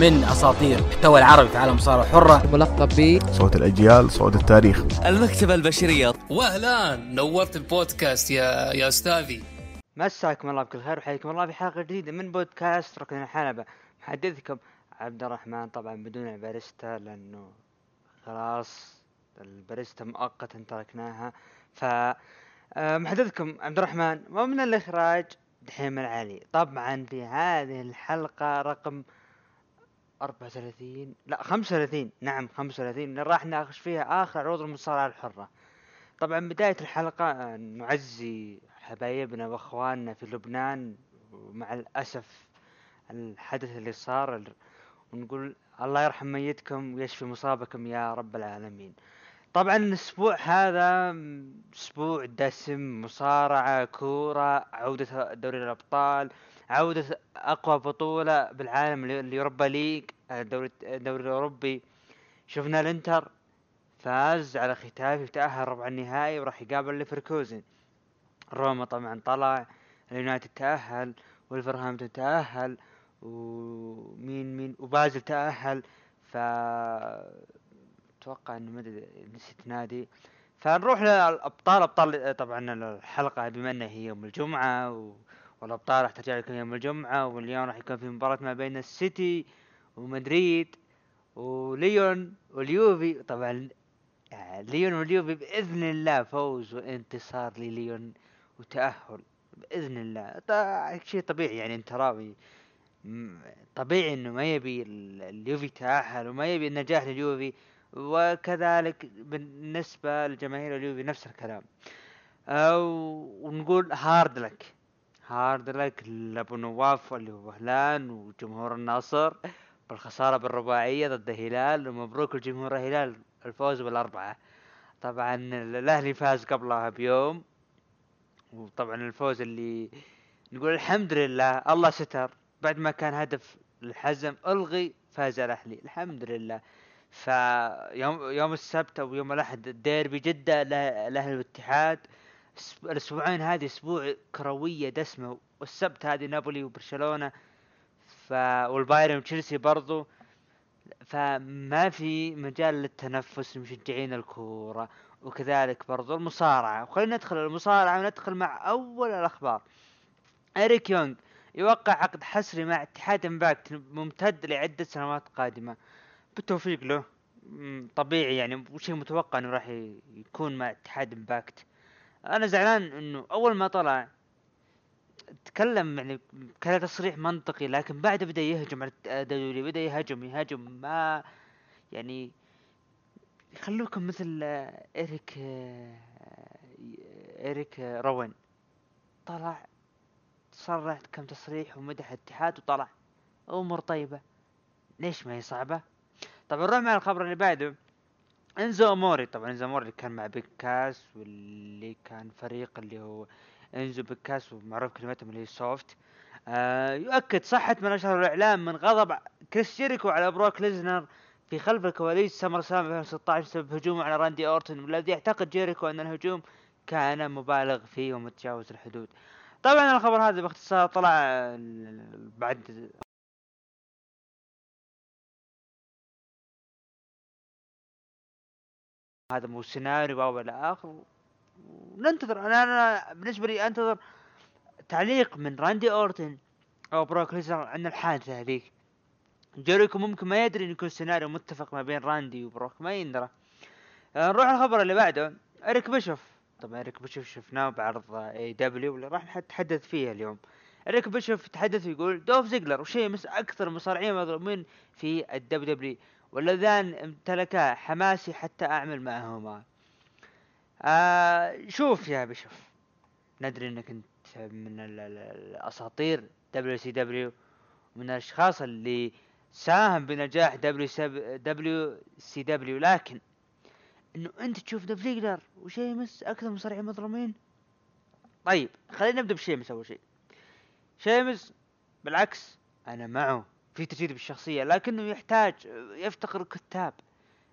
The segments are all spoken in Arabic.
من أساطير المحتوى العربي في عالم المصارعه الحره ملقب ب صوت الأجيال صوت التاريخ. المكتبة البشرية. واهلا نورت البودكاست يا يا أستاذي. مساكم الله بكل خير وحياكم الله في حلقة جديدة من بودكاست ركن الحلبة. محدثكم عبد الرحمن طبعا بدون الباريستا لأنه خلاص الباريستا مؤقتا تركناها. ف آه، محدثكم عبد الرحمن ومن الإخراج دحيم العلي. طبعا في هذه الحلقة رقم 34 لا 35 نعم 35 اللي راح نناقش فيها آخر عروض المصارعة الحرة. طبعا بداية الحلقة نعزي حبايبنا وأخواننا في لبنان ومع الأسف الحدث اللي صار ونقول الله يرحم ميتكم ويشفي مصابكم يا رب العالمين. طبعا الأسبوع هذا أسبوع دسم مصارعة كورة عودة دوري الأبطال عودة أقوى بطولة بالعالم ال Europa League الدوري الدوري الأوروبي. شفنا الإنتر فاز على خيتافي وتأهل ربع النهائي وراح يقابل ليفركوزن. روما طبعا طلع اليونايتد تأهل ولفرهامبتون تأهل ومين مين؟ وبازل تأهل. ف أتوقع انه ما نسيت نادي. فنروح للأبطال. أبطال طبعا الحلقة بما إنها هي يوم الجمعة. والأبطال راح ترجع لكم يوم الجمعة واليوم راح يكون في مباراة ما بين السيتي ومدريد وليون واليوفي. طبعا ليون واليوفي بإذن الله فوز وانتصار لليون وتأهل بإذن الله. شيء طبيعي يعني أنت راوي. طبيعي إنه ما يبي ال- اليوفي تأهل وما يبي النجاح لليوفي وكذلك بالنسبة لجماهير اليوفي نفس الكلام. ونقول hard luck. hard luck لابو نواف اللي هو وهلان وجمهور النصر بالخسارة بالرباعية ضد الهلال ومبروك لجمهور الهلال الفوز بالأربعة. طبعا الأهلي فاز قبلها بيوم وطبعا الفوز اللي نقول الحمد لله الله ستر. بعد ما كان هدف الحزم ألغي فاز الأهلي الحمد لله. فيوم يوم السبت أو يوم الأحد الديربي جدة الاهلي والاتحاد الأسبوعين هذه أسبوع كروية دسمة والسبت هذه نابولي وبرشلونة ف والبايرن وتشيلسي برضو فما في مجال للتنفس لمشجعين الكورة وكذلك برضو المصارعة. وخلينا ندخل المصارعة وندخل مع أول الأخبار. إريك يونغ يوقع عقد حصري مع اتحاد Impact ممتد لعدة سنوات قادمة. بالتوفيق له. طبيعي يعني وشيء متوقع إنه راح يكون مع اتحاد Impact أنا زعلان إنه أول ما طلع تكلم يعني كان تصريح منطقي لكن بعده بدأ يهجم على الدوري بدأ يهاجم يهاجم ما يعني خلوكم مثل إيريك إيريك آه، روين. طلع صرح كم تصريح ومدح الاتحاد وطلع. أمور طيبة. ليش ما هي صعبة؟ طبعا نروح مع الخبر اللي بعده. إنزو أموري طبعا إنزو أموري اللي كان مع بيغ كاس واللي كان فريق اللي هو إنزو بيغ كاس ومعروف كلمتهم اللي هي soft آه يؤكد صحة ما نشره الإعلام من غضب كريس جيريكو على بروك ليسنر في خلف الكواليس SummerSlam 2016 بسبب هجومه على راندي أورتون والذي يعتقد جيريكو أن الهجوم كان مبالغ فيه ومتجاوز الحدود. طبعا الخبر هذا باختصار طلع بعد هذا مو سيناريو أو إلى اخره وننتظر أنا أنا بالنسبة لي أنتظر تعليق من راندي أورتن أو بروك ليزنر عن الحادثة هذيك. جيريكو ممكن ما يدري انه يكون سيناريو متفق ما بين راندي وبروك ما يندرى. آه، نروح الخبر اللي بعده. إريك بيشوف. طبعا إريك بيشوف شفناه بعرض AEW اللي راح نتحدث فيه اليوم. إريك بيشوف يتحدث ويقول دولف زيجلر وشيمس أكثر المصارعين مظلومين في ال WW واللذان امتلكا حماسي حتى أعمل معهما. آه شوف يا بيشوف. ندري إنك أنت من ال- ال- الأساطير WCW من الأشخاص اللي ساهم بنجاح دبليو WCW لكن إنه أنت تشوف دولف زيجلر وشيمس أكثر مصارعين مظلومين. طيب خلينا نبدأ بشيمس اول شيء شيمس بالعكس أنا معه. في تجديد بالشخصية لكنه يحتاج يفتقر كتاب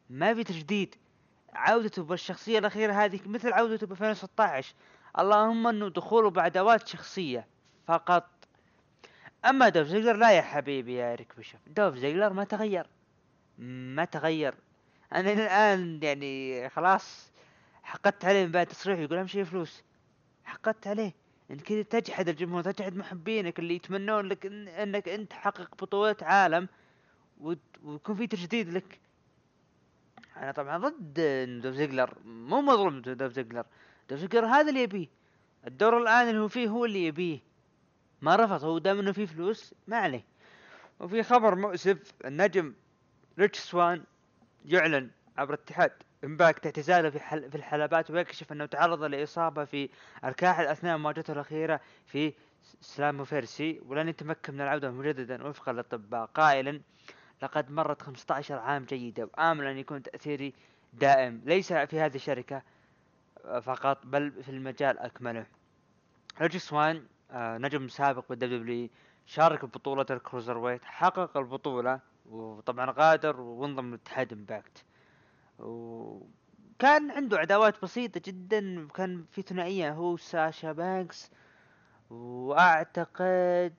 ما في تجديد. عودته بالشخصية الأخيرة هذه مثل عودته ب 2016 اللهم انه دخوله بادوات شخصية فقط. أما دوف زيجلر لا يا حبيبي يا ريك بيشوف. دوف زيجلر ما تغير. ما تغير. أنا الآن يعني خلاص حقدت عليه من بعد تصريح يقول أهم شيء فلوس. حقدت عليه. انك كذا تجحد الجمهور تجحد محبينك اللي يتمنون لك إن إنك أنت تحقق بطولات عالم ويكون في تجديد لك. أنا طبعا ضد دوف زيجلر مو مظلوم دوف زيجلر. دولف زيجلر هذا اللي يبيه. الدور الآن اللي هو فيه هو اللي يبيه. ما رفض هو دام إنه فيه فلوس ما عليه. وفي خبر مؤسف النجم ريتش سوان يعلن عبر اتحاد. Impact اعتزاله في حل في الحلبات ويكشف أنه تعرض لإصابة في الكاحل اثناء مواجهته الأخيرة في Slammiversary. ولن يتمكن من العودة مجددا وفقا للاطباء قائلا لقد مرت 15 عام جيده وامل أن يكون تأثيري دائم. ليس في هذه الشركة فقط بل في المجال بأكمله. ريتش سوان آه، نجم سابق بال WW شارك ببطولة ال Cruiserweight حقق البطولة وطبعا غادر وانضم لاتحاد Impact وكان عنده عداوات بسيطة جدا كان في ثنائية هو ساشا بانكس. وأعتقد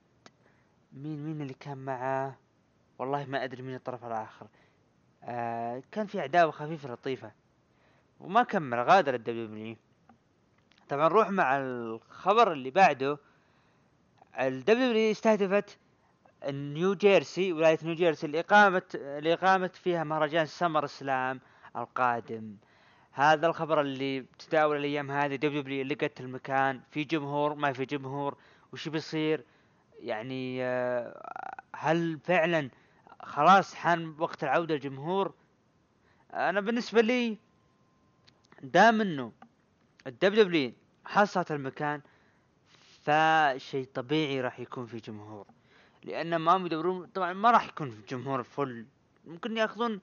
مين مين اللي كان معاه والله ما أدري مين الطرف الآخر. آه كان في عداوة خفيفة لطيفة. وما كمل غادر ال WW طبعا نروح مع الخبر اللي بعده. ال WW استهدفت نيو جيرسي ولاية نيو جيرسي لإقامة لإقامة فيها مهرجان SummerSlam القادم. هذا الخبر اللي تداول الأيام هذه WW لقت المكان في جمهور ما في جمهور وش بيصير؟ يعني آه، هل فعلا خلاص حان وقت العودة الجمهور أنا بالنسبة لي دام إنه ال WW حصلت المكان فشيء طبيعي راح يكون في جمهور. لأن ما يدورون طبعا ما راح يكون في جمهور فل ممكن يأخذون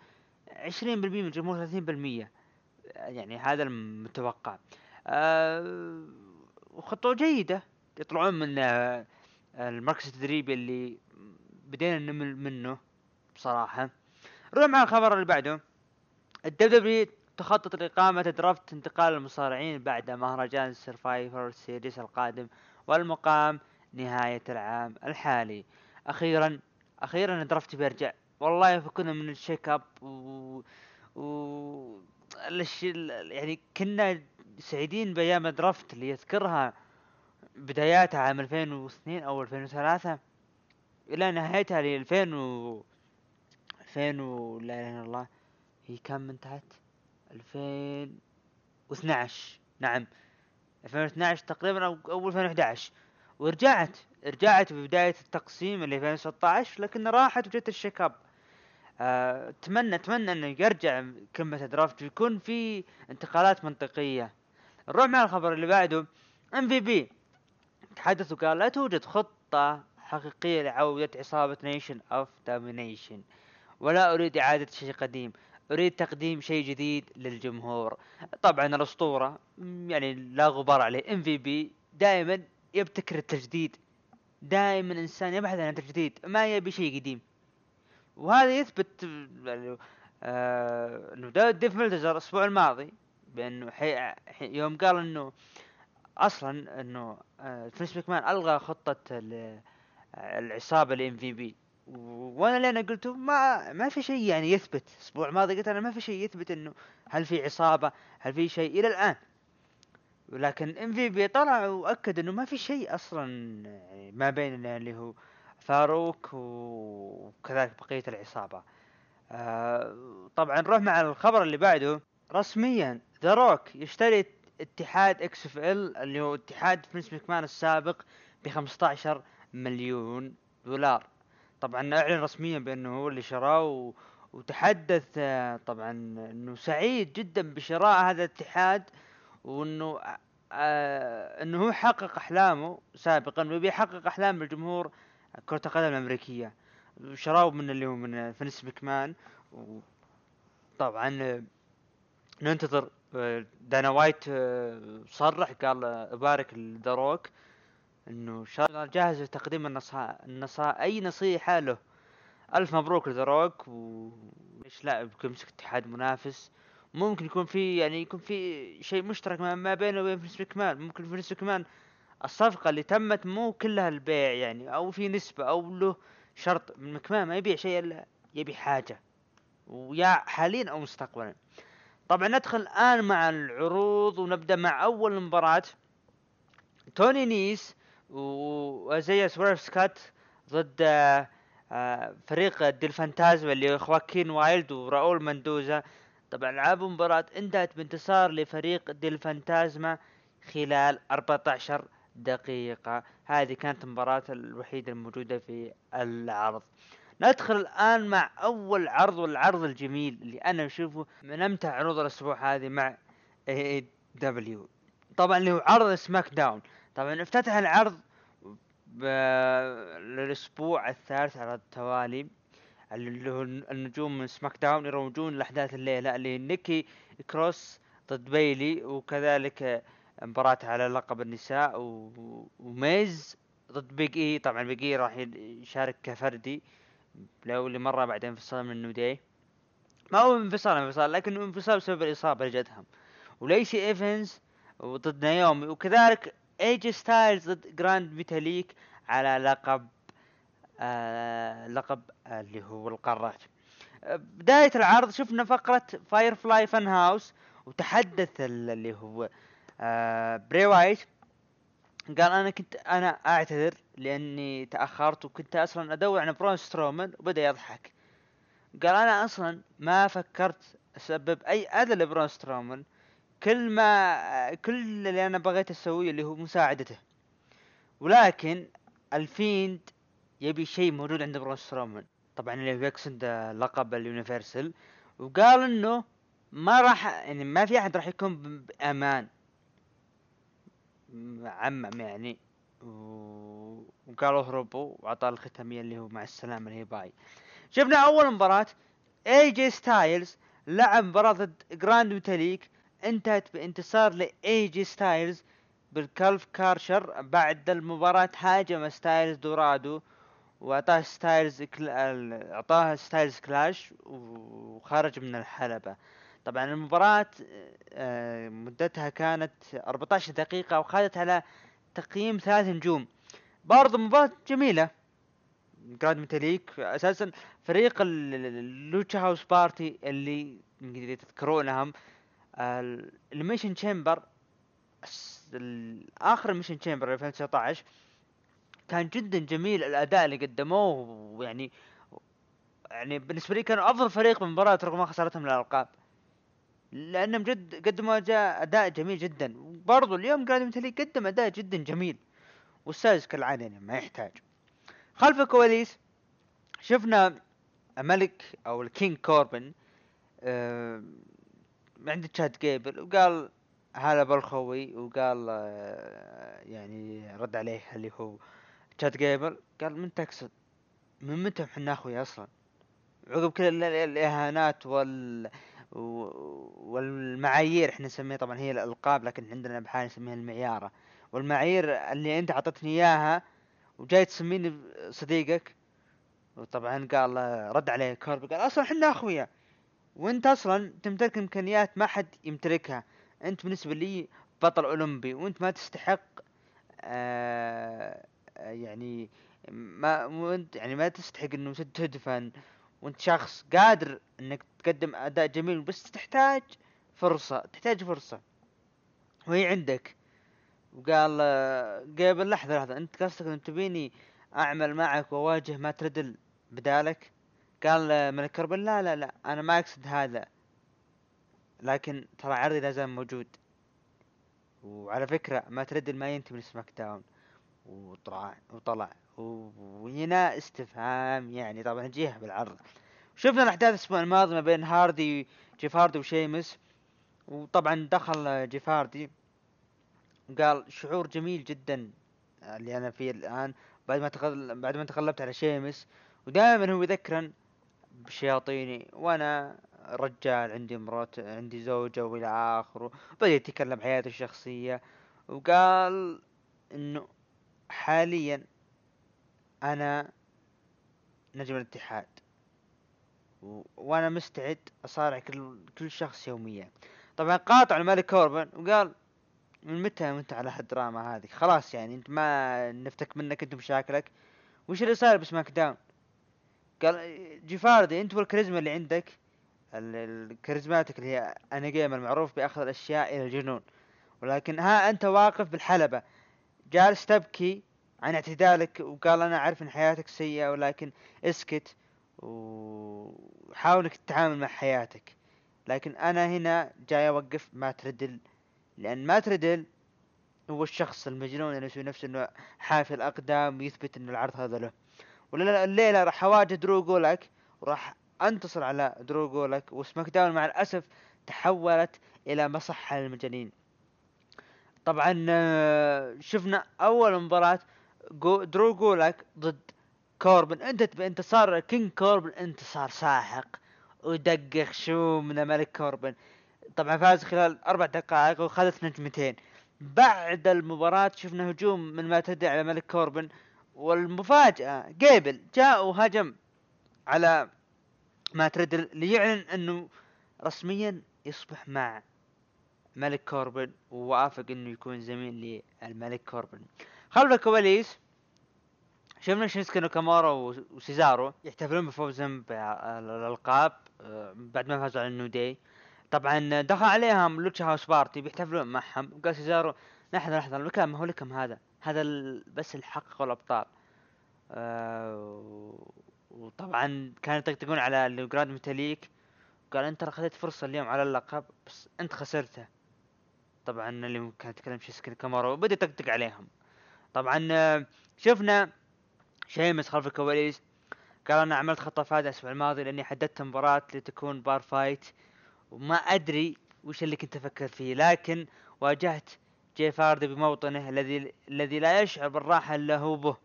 20% من الجمهور 30% يعني هذا المتوقع. آه وخطوة جيدة. يطلعون من آه المركز التدريبي اللي بدينا نمل منه بصراحة. نروح مع الخبر اللي بعده. ال W تخطط لإقامة draft انتقال المصارعين بعد مهرجان Survivor Series القادم والمقام نهاية العام الحالي. أخيرا أخيرا draft بيرجع والله فكنا من ال shake-up و, و... يعني كنا سعيدين بأيام درافت اللي يذكرها بداياتها عام 2002 أو 2003 إلى نهايتها ل 2000 و 2000 و لا إله إلا الله هي كم انتهت؟ 2012 نعم 2012 تقريبا أو أو 2011 ورجعت رجعت ببداية التقسيم اللي 2016 لكن راحت وجت الشيك أب اتمنى أتمنى إنه يرجع كلمة draft ويكون في انتقالات منطقية. نروح مع الخبر اللي بعده. MVP تحدث وقال لا توجد خطة حقيقية لعودة عصابة Nation of Domination ولا أريد إعادة شيء قديم. أريد تقديم شيء جديد للجمهور. طبعا الأسطورة يعني لا غبار عليه. MVP دائما يبتكر التجديد. دائما إنسان يبحث عن التجديد. ما يبي شيء قديم. وهذا يثبت يعني، آه إنه ديف ميلتزر الأسبوع الماضي بأنه حي... حي... يوم قال إنه أصلا إنه آه فينس ماكمان ألغى خطة ال- العصابة ال MVP. وأنا اللي أنا قلته ما ما في شيء يعني يثبت. الأسبوع الماضي قلت أنا ما في شيء يثبت إنه هل في عصابة هل في شيء إلى الآن. ولكن MVP طلع وأكد إنه ما في شيء أصلا يعني ما بين اللي هو فاروق وكذلك بقية العصابة آه طبعا نروح مع الخبر اللي بعده رسميا The Rock يشتري اتحاد XFL اللي هو اتحاد فينس مكمان السابق ب 15 مليون دولار طبعا أعلن رسميا بأنه هو اللي شراه. وتحدث آه، طبعا إنه سعيد جدا بشراء هذا الاتحاد وإنه آه إنه هو حقق أحلامه سابقا ويبي يحقق أحلام الجمهور كرة القدم الأمريكية. شراه من اللي هو من فينس مكمان وطبعا آه، ننتظر آه، دانا وايت آه، صرح قال آه، إبارك ل The Rock إنه شاء جاهز لتقديم النصائح النصا... أي نصيحة له. ألف مبروك ل The Rock و ليش لا يمكن يمسك اتحاد منافس. ممكن يكون في يعني يكون في شيء مشترك ما, بينه وبين فينس مكمان ممكن فينس مكمان الصفقة اللي تمت مو كلها البيع يعني أو في نسبة أو له شرط مكمان ما يبيع شيء إلا يبي حاجة ويا حاليا أو مستقبلا. طبعا ندخل الآن مع العروض ونبدأ مع أول مباراة. توني نيس وآيزايا سويرف سكوت ضد آه، فريق ديل فانتازما اللي خواكين وايلد وراؤول مندوزا. طبعا لعبوا مباراة إنتهت بانتصار لفريق ديل فانتازما خلال 14 دقيقة. هذه كانت المباراة الوحيدة الموجودة في العرض. ندخل الآن مع أول عرض والعرض الجميل اللي أنا أشوفه من أمتع عروض الأسبوع هذه مع دبليو طبعا اللي هو عرض سماك داون. طبعا افتتح العرض للأسبوع الثالث على التوالي اللي هو النجوم من سماك داون يروجون لأحداث الليلة اللي نيكي كروس ضد بيلي وكذلك مباراة على لقب النساء وميز ضد بيج اي طبعا بيج اي راح يشارك كفردي لأول مرة بعد انفصال من نيو داي ما هو انفصال انفصال لكن انفصال بسبب الإصابة اللي جتهم وليسي إيفنز وضد نايومي وكذلك اي جي ستايلز ضد جراند ميتاليك على لقب آه لقب آه اللي هو القارات. بداية العرض شفنا فقرة Firefly Fun House وتحدث اللي هو آه بري وايت قال أنا كنت أنا أعتذر لأني تأخرت وكنت أصلا أدور عن برون سترومان وبدأ يضحك. قال أنا أصلا ما فكرت أسبب أي أذى لبرون سترومان كل ما كل اللي أنا بغيت أسويه اللي هو مساعدته. ولكن الفيند يبي شيء موجود عند برون سترومان طبعا اللي يقصد لقب ال Universal. وقال إنه ما راح يعني ما في أحد راح يكون بأمان. عمم يعني. وقالوا اهربوا واعطاه الختامية اللي هو مع السلامة اللي هي bye. شفنا أول مباراة اي جي ستايلز لعب مباراة ضد جراند ميتاليك انتهت بانتصار لاي جي ستايلز بال Calf Crusher. بعد المباراة هاجم ستايلز دورادو وأعطاه ستايلز. اعطاه Styles Clash وخرج من الحلبة. طبعا المباراة آه، مدتها كانت 14 دقيقة وخذت على تقييم ثلاث نجوم. برضو مباراة جميلة. جراند ميتاليك أساسا فريق اللوتشا هاوس بارتي اللي تذكرونهم. Elimination Chamber اخر Elimination Chamber 2019 كان جدا جميل الأداء اللي قدموه ويعني يعني بالنسبة لي كانوا أفضل فريق من المباراه رغم ما خسارتهم الالقاب لانهم جد قدموا أداء جميل جدا. وبرضو اليوم جراند ميتاليك قدم أداء جدا جميل. والسادس كالعاده يعني ما يحتاج. خلف الكواليس شفنا الملك أو ال King كوربن آه عند تشاد جيبل وقال هلا بالخوي وقال آه يعني رد عليه اللي هو تشاد جيبل. قال من تقصد؟ من متى إحنا أخوي أصلا؟ عقب كل الإهانات وال والمعايير إحنا نسميها طبعا هي الألقاب لكن عندنا بحال نسميها المعيارة. والمعايير اللي أنت عطتني إياها وجاي تسميني صديقك وطبعا قال رد عليه كوربي قال أصلا إحنا أخويا. وأنت أصلا تمتلك إمكانيات ما حد يمتلكها. أنت بالنسبة لي بطل أولمبي وأنت ما تستحق آه يعني ما وأنت يعني ما تستحق إنه تدفن. وانت شخص قادر انك تقدم أداء جميل بس تحتاج فرصة تحتاج فرصة. وهي عندك. وقال قبل لحظة لحظة انت قصدك إن تبيني أعمل معك وأواجه ما تردل بدالك؟ قال ملك كربل لا لا لا أنا ما أقصد هذا. لكن ترى عرضي لازال موجود. وعلى فكرة ما تردل ما ينتمي لسماك داون. وطلع وطلع. وهنا استفهام يعني طبعا جيه بالعرض. شفنا الأحداث الأسبوع الماضي ما بين هاردي جيف هاردي وشيمس وطبعا دخل جيف هاردي وقال شعور جميل جدا اللي أنا فيه الآن بعد ما تغل... بعد ما تغلبت على شيمس. ودائما هو يذكرن بشياطيني وأنا رجال عندي مرات عندي زوجة وإلى آخره بدأ يتكلم حياته الشخصية. وقال إنه حاليا أنا نجم الاتحاد. وأنا مستعد أصارع كل كل شخص يوميا. طبعا قاطع الملك كوربن وقال من متى وانت على هالدراما هذه؟ خلاص يعني أنت ما نفتك منك أنت مشاكلك. وش اللي صار بسماك داون؟ قال جيف هاردي أنت والكاريزما اللي عندك ال- ال Charismatic اللي هي Enigma المعروف بأخذ الأشياء إلى الجنون. ولكن ها أنت واقف بالحلبة جالس تبكي عن اعتدالك وقال أنا أعرف إن حياتك سيئة ولكن اسكت وحاول إنك تتعامل مع حياتك. لكن أنا هنا جاي أوقف مات ريدل. لأن مات ريدل هو الشخص المجنون اللي يسوي نفسه إنه حافي الأقدام ويثبت إن العرض هذا له. الليلة راح أواجه درو جولك وراح أنتصر على درو جولك وسماك داون مع الأسف تحولت إلى مصحة للمجانين. طبعا آه، شفنا أول مباراة جو درو جولك ضد كوربن انتهت بانتصار كينج كوربن انتصار ساحق. ودقق شو من ملك كوربن طبعا فاز خلال أربع دقائق وخذت نجمتين. بعد المباراة شفنا هجوم من ما تدعي على ملك كوربن والمفاجأة جيبل جاء وهجم على مات ريدل ليعلن إنه رسميا يصبح مع ملك كوربن ووافق إنه يكون زميل للملك كوربن خلف الكواليس شفنا شينسكي ناكامورا و- وسيزارو يحتفلون بفوزهم بالألقاب آه، بعد ما فازوا على النو داي طبعا دخل عليهم لوتشا هاوس بارتي بيحتفلون معهم. وقال سيزارو لحظة لحظة المكان ما هو لكم هذا؟ هذا بس الحق والابطال آه، و- وطبعا كانوا يطقطقون على الجراند ميتاليك. قال أنت ترى خذيت فرصة اليوم على اللقب بس أنت خسرته. طبعا اللي كان يتكلم شينسكي ناكامورا وبدأ يطقطق عليهم. طبعا آه، شفنا شيمس خلف الكواليس قال أنا عملت في هذا الأسبوع الماضي لأني حددت مباراة لتكون bar fight وما أدري وش اللي كنت أفكر فيه لكن واجهت جيف هاردي بموطنه الذي الذي لا يشعر بالراحة إلا هو به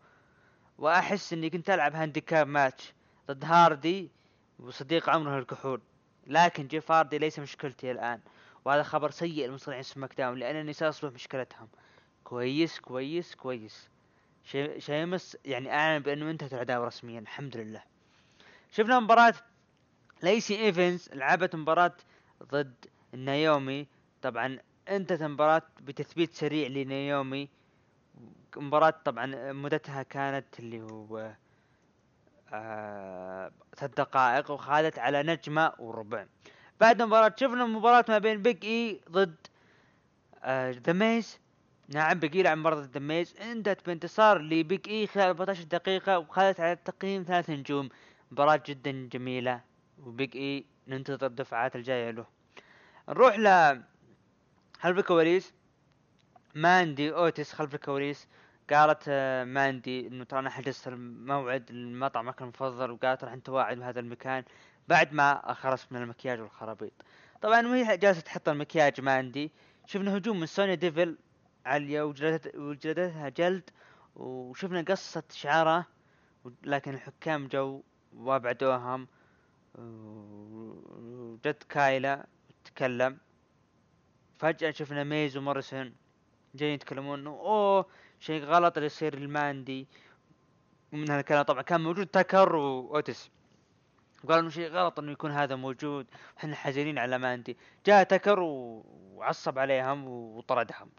وأحس إني كنت ألعب handicap match ضد هاردي وصديق عمره الكحول لكن جيف هاردي ليس مشكلتي الآن وهذا خبر سيء لمصارعين سماك داون لأنني سأصبح مشكلتهم. كويس كويس كويس. شي- شيمس يعني أعلن بأنه انتهت العداوة رسميا الحمد لله. شفنا مباراة ليسي إيفنز لعبت مباراة ضد نايومي. طبعا انتهت المباراة بتثبيت سريع لنايومي. مباراة طبعا مدتها كانت اللي هو آه ثلاث دقائق وحازت على نجمة وربع. بعد المباراة شفنا مباراة ما بين بيج إي ضد آه ذا ميز. نعم بيج اي لعب مباراة ضد ذا ميز انتهت بانتصار لبيج إي خلال 14 دقيقة وحازت على تقييم ثلاث نجوم. مباراة جدا جميلة وبيج إي ننتظر الدفعات الجاية له. نروح ل خلف الكواليس. ماندي واوتس خلف الكواليس. قالت آه، ماندي إنه ترى أنا حجزت الموعد المطعمك المفضل وقالت راح انت واعد بهذا المكان بعد ما خلصت من المكياج والخرابيط. طبعا وهي جالسة تحط المكياج ماندي. شفنا هجوم من سونيا ديفل وجلدت وجلدتها جلد وشفنا قصة شعرها لكن الحكام جو وابعدوهم وجت كايلا تكلم فجأة شفنا ميز وموريسون جايين يتكلمون إنه أوه شيء غلط اللي يصير لماندي ومن هالكلام طبعا كان موجود تاكر واوتس وقالوا إنه شيء غلط إنه يكون هذا موجود. إحنا حزينين على ماندي. جاء تاكر و- وعصب عليهم وطردهم.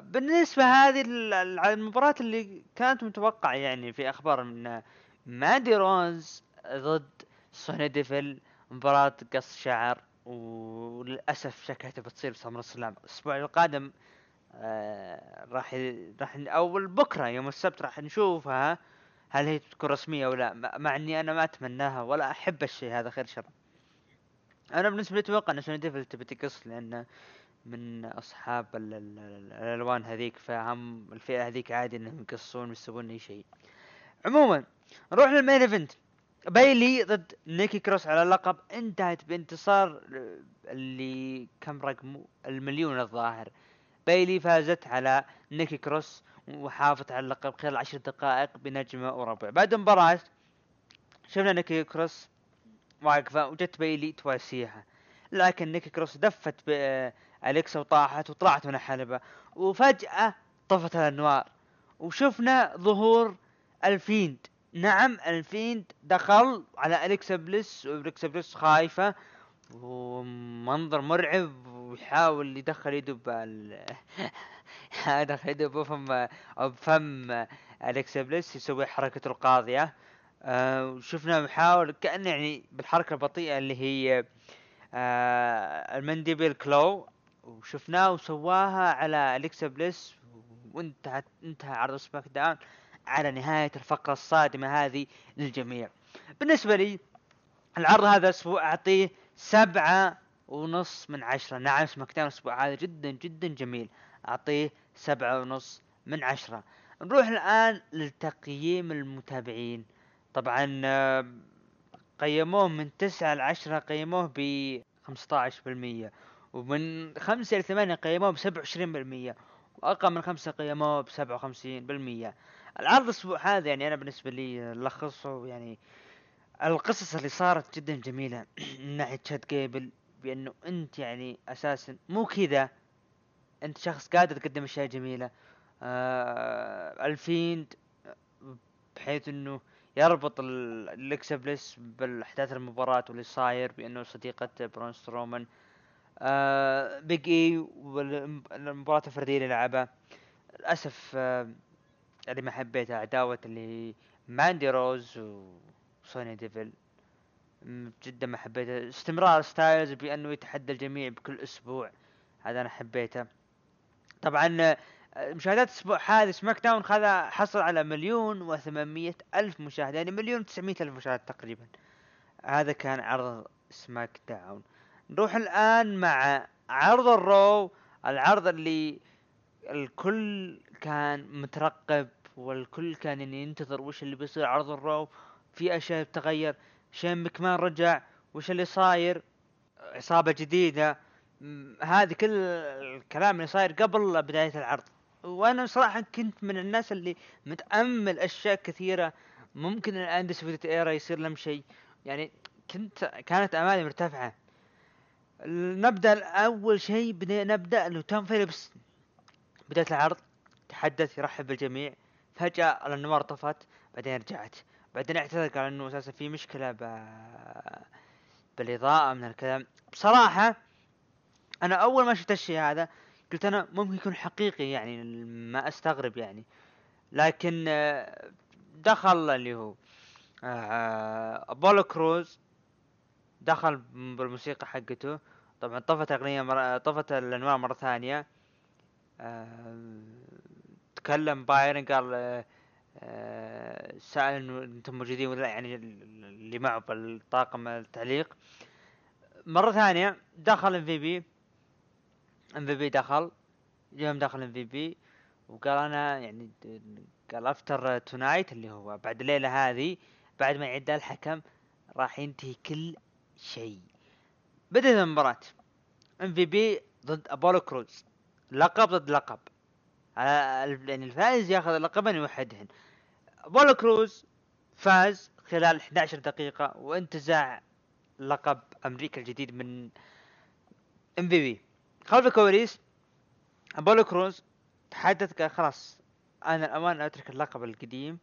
بالنسبة هذه ال- ال- المباراة اللي كانت متوقعة يعني في أخبار من ماندي روز ضد سوني ديفل مباراة قص شعر وللأسف شكلها تبى تصير بسمر سلام. الأسبوع القادم آه راح راح أو بكرة يوم السبت راح نشوفها هل هي تكون رسمية ولا مع- مع إني أنا ما أتمناها ولا أحب الشيء هذا خير شر. أنا بالنسبة لي أتوقع إن سوني ديفل تبي تقص لأن من أصحاب ال- ال- ال- الألوان هذيك فهم الفئة هذيك عادي إنهم يقصون ويسوون أي شيء. عموما نروح لل main event. بايلي ضد نيكي كروس على اللقب انتهت بانتصار اللي كم رقمه المليون الظاهر. بايلي فازت على نيكي كروس وحافظت على اللقب خلال عشر دقائق بنجمة وربع بعد المباراة شفنا نيكي كروس واقفة وجت بايلي تواسيها. لكن نيكي كروس دفت بأليكسا وطاحت وطلعت من الحلبة وفجأة طفت الأنوار وشفنا ظهور الفيند. نعم الفيند دخل على أليكسا بليس وأليكسا بليس خايفة ومنظر مرعب ويحاول يدخل يده بال يدخل يده بفم بفم اليكسا بليس يسوي حركته القاضية. آه وشفنا محاول كأنه يعني بالحركة البطيئة اللي هي آه claw. وشفناه وسواها على أليكسا بليس وانتهى انتهى عرض سماك داون على نهاية الفقرة الصادمة هذه للجميع. بالنسبة لي العرض هذا الأسبوع أعطيه سبعة ونص من عشرة. نعم سماك داون الأسبوع هذا جدا جدا جميل. أعطيه سبعة ونص من عشرة. نروح الآن لتقييم المتابعين. طبعا قيموه من تسعة لعشرة قيموه ب 15% ومن خمسة إلى ثمانية قيموه بسبعة وعشرين بالمية وأقل من خمسة قيموه بسبعة وخمسين بالمية. العرض الأسبوع هذا يعني أنا بالنسبة لي لخصه يعني القصص اللي صارت جدا جميلة من ناحية شاد جيبل بأنه أنت يعني أساسا مو كذا أنت شخص قادر تقدم أشياء جميلة. آه الفيند بحيث أنه يربط اليكسا بليس بالأحداث المباراة واللي صاير بأنه صديقة برون سترومان آه بيج اي والمباراة الفردية اللي لعبها للأسف اللي ما حبيتها. عداوة اللي ماندي روز وسوني ديفل جدا ما حبيتها. استمرار ستايلز بأنه يتحدى الجميع بكل أسبوع. هذا أنا حبيته. طبعا مشاهدات الأسبوع هذا سماك داون خذ حصل على مليون وثمانمية ألف مشاهد يعني مليون وتسعمية ألف مشاهد تقريبا. هذا كان عرض سماك داون. نروح الآن مع عرض الرو العرض اللي الكل كان مترقب والكل كان ينتظر وش اللي بيصير عرض الرو في أشياء بتغير. شين مكمان رجع. وش اللي صاير؟ عصابة جديدة. هذه كل الكلام اللي صاير قبل بداية العرض. وأنا صراحة كنت من الناس اللي متأمل أشياء كثيرة. ممكن الاندسبيوتد ايرا يصير لهم شيء. يعني كنت كانت امالي مرتفعة. نبدا اول شيء نبدأ انه توم فيليبس بدايه العرض تحدث يرحب بالجميع. فجأة الانوار طفت بعدين رجعت. بعدين اعتذر قال إنه أساسا في مشكلة ب... بالإضاءة من الكلام. بصراحة أنا أول ما شفت الشيء هذا قلت أنا ممكن يكون حقيقي يعني ما أستغرب يعني. لكن آه، دخل اللي هو آه، ابولو كروز دخل بالموسيقى حقته. طبعا طفت أغنية مر... طفت الانوار مرة ثانية. آه، تكلم بايرون قال سأل انه أنتم موجودين ولا يعني اللي معه بالطاقم التعليق. مرة ثانية دخل إم في بي إم في بي دخل يوم دخل إم في بي وقال أنا يعني قال after tonight اللي هو بعد الليلة هذه بعد ما يعد الحكم راح ينتهي كل شيء. بدأت المباراة. ام في بي ضد ابولو كروز لقب ضد لقب. يعني الفائز ياخذ اللقبين ويوحدهن ابولو كروز فاز خلال 11 دقيقة وانتزع لقب أمريكا الجديد من ام في بي خلف الكواليس ابولو كروز تحدث قال خلاص أنا الأمان أترك اللقب القديم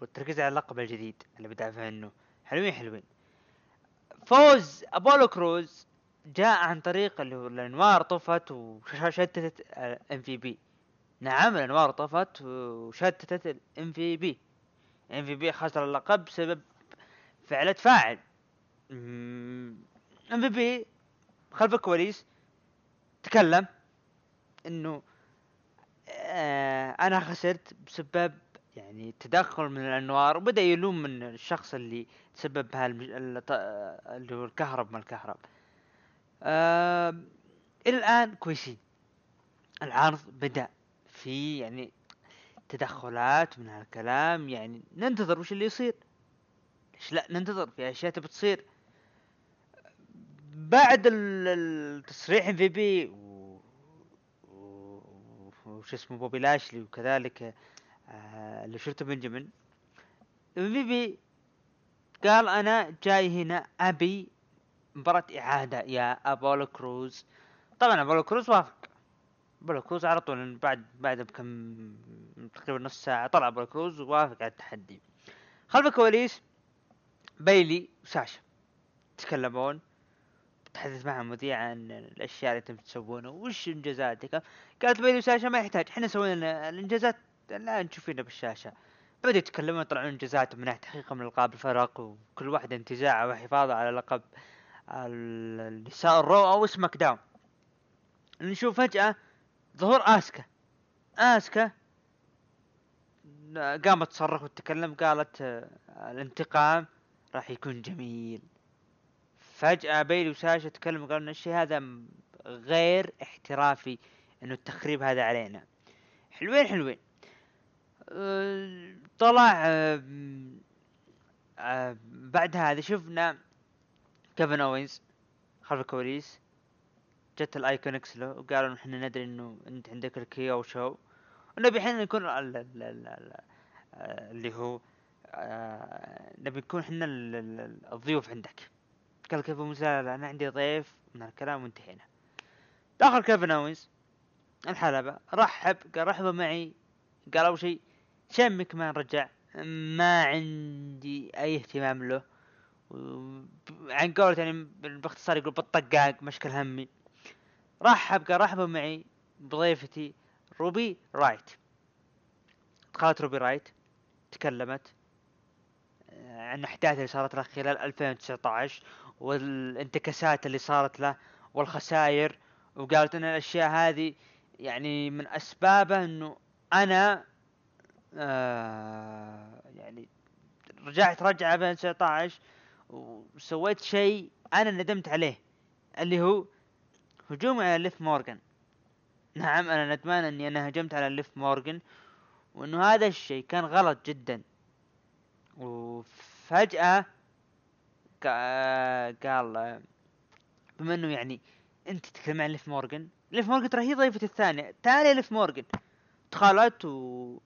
والتركيز على اللقب الجديد اللي بدافع عنه حلوين حلوين. فوز أبولو كروز جاء عن طريق اللي هو الأنوار طفت وشتتت إم في بي. نعم الأنوار طفت وشتتت الام في بي. إم في بي خسر اللقب بسبب فعلة فاعل إم في بي خلف الكواليس تكلم إنه آه أنا خسرت بسبب يعني تدخل من الأنوار وبدأ يلوم من الشخص اللي تسبب اللي هو الكهرب ما الكهرب. آه إلى الآن كويسين. العرض بدأ في يعني تدخلات من هالكلام يعني ننتظر وش اللي يصير. ليش لا ننتظر؟ في أشياء تبي تصير. بعد التصريح في بي وش اسمه بوبي لاشلي وكذلك آه اللي شفته بنجمن بيبي قال أنا جاي هنا أبي مباراة إعادة يا أبولو كروز. طبعا أبولو كروز وافق. أبولو كروز على طول بعد بعد بكم تقريبا نص ساعة طلع أبولو كروز ووافق على التحدي. خلف الكواليس بيلي وساشا تكلمون تحدث مع المذيع عن الأشياء اللي أنتم تسوونها وش إنجازاتك؟ قالت بيلي وساشا ما يحتاج إحنا سوينا الإنجازات لا نشوفينها بالشاشة. بدأوا يتكلمون يطلعون انجازاتهم من ناحية تحقيق من القاب الفرق وكل واحد انتزاعه وحفاظه على لقب النساء الرو أو سماك داون نشوف فجأة ظهور آسكا. آسكا قامت تصرخ وتتكلم قالت الانتقام راح يكون جميل. فجأة بيلي وساشا تكلم قالوا إن الشيء هذا غير احترافي إنه التخريب هذا علينا. حلوين حلوين. طلع أه، م- أه، بعد هذا شفنا كيفن أوينز خلف الكواليس جت الايكونكس له وقالوا إحنا ندري إنه أنت عندك ال KO Show. ونبي إحنا نكون ال- ال- ال- ال- آه، اللي هو آه، نبي نكون إحنا ال- ال- الضيوف عندك. قال لا لا لا، أنا عندي ضيف من الكلام وانتهينا. دخل كيفن أوينز الحلبة رحب قال رحبوا معي قال أول شيء شين مكمان رجع؟ ما عندي أي اهتمام له. عن قولة يعني باختصار يقول بالطقاق مشكل همي. رحب قال رحبوا معي بضيفتي روبي رايوت. دخلت روبي رايوت تكلمت آه، عن الاحداث اللي صارت له خلال 2019 والانتكاسات اللي صارت له والخسائر وقالت إن الأشياء هذه يعني من أسبابه إنه أنا آه يعني رجعت رجعة 2019 وسويت شيء أنا ندمت عليه اللي هو هجومي على ليف مورغان. نعم أنا ندمان أني أنا هجمت على ليف مورغان وأنه هذا الشيء كان غلط جدا. وفجأة قا- قال بما أنه يعني أنت تتكلم عن ليف مورغان ليف مورغان ترى هي ضيفتي الثانية تالي ليف مورغان. دخلت و...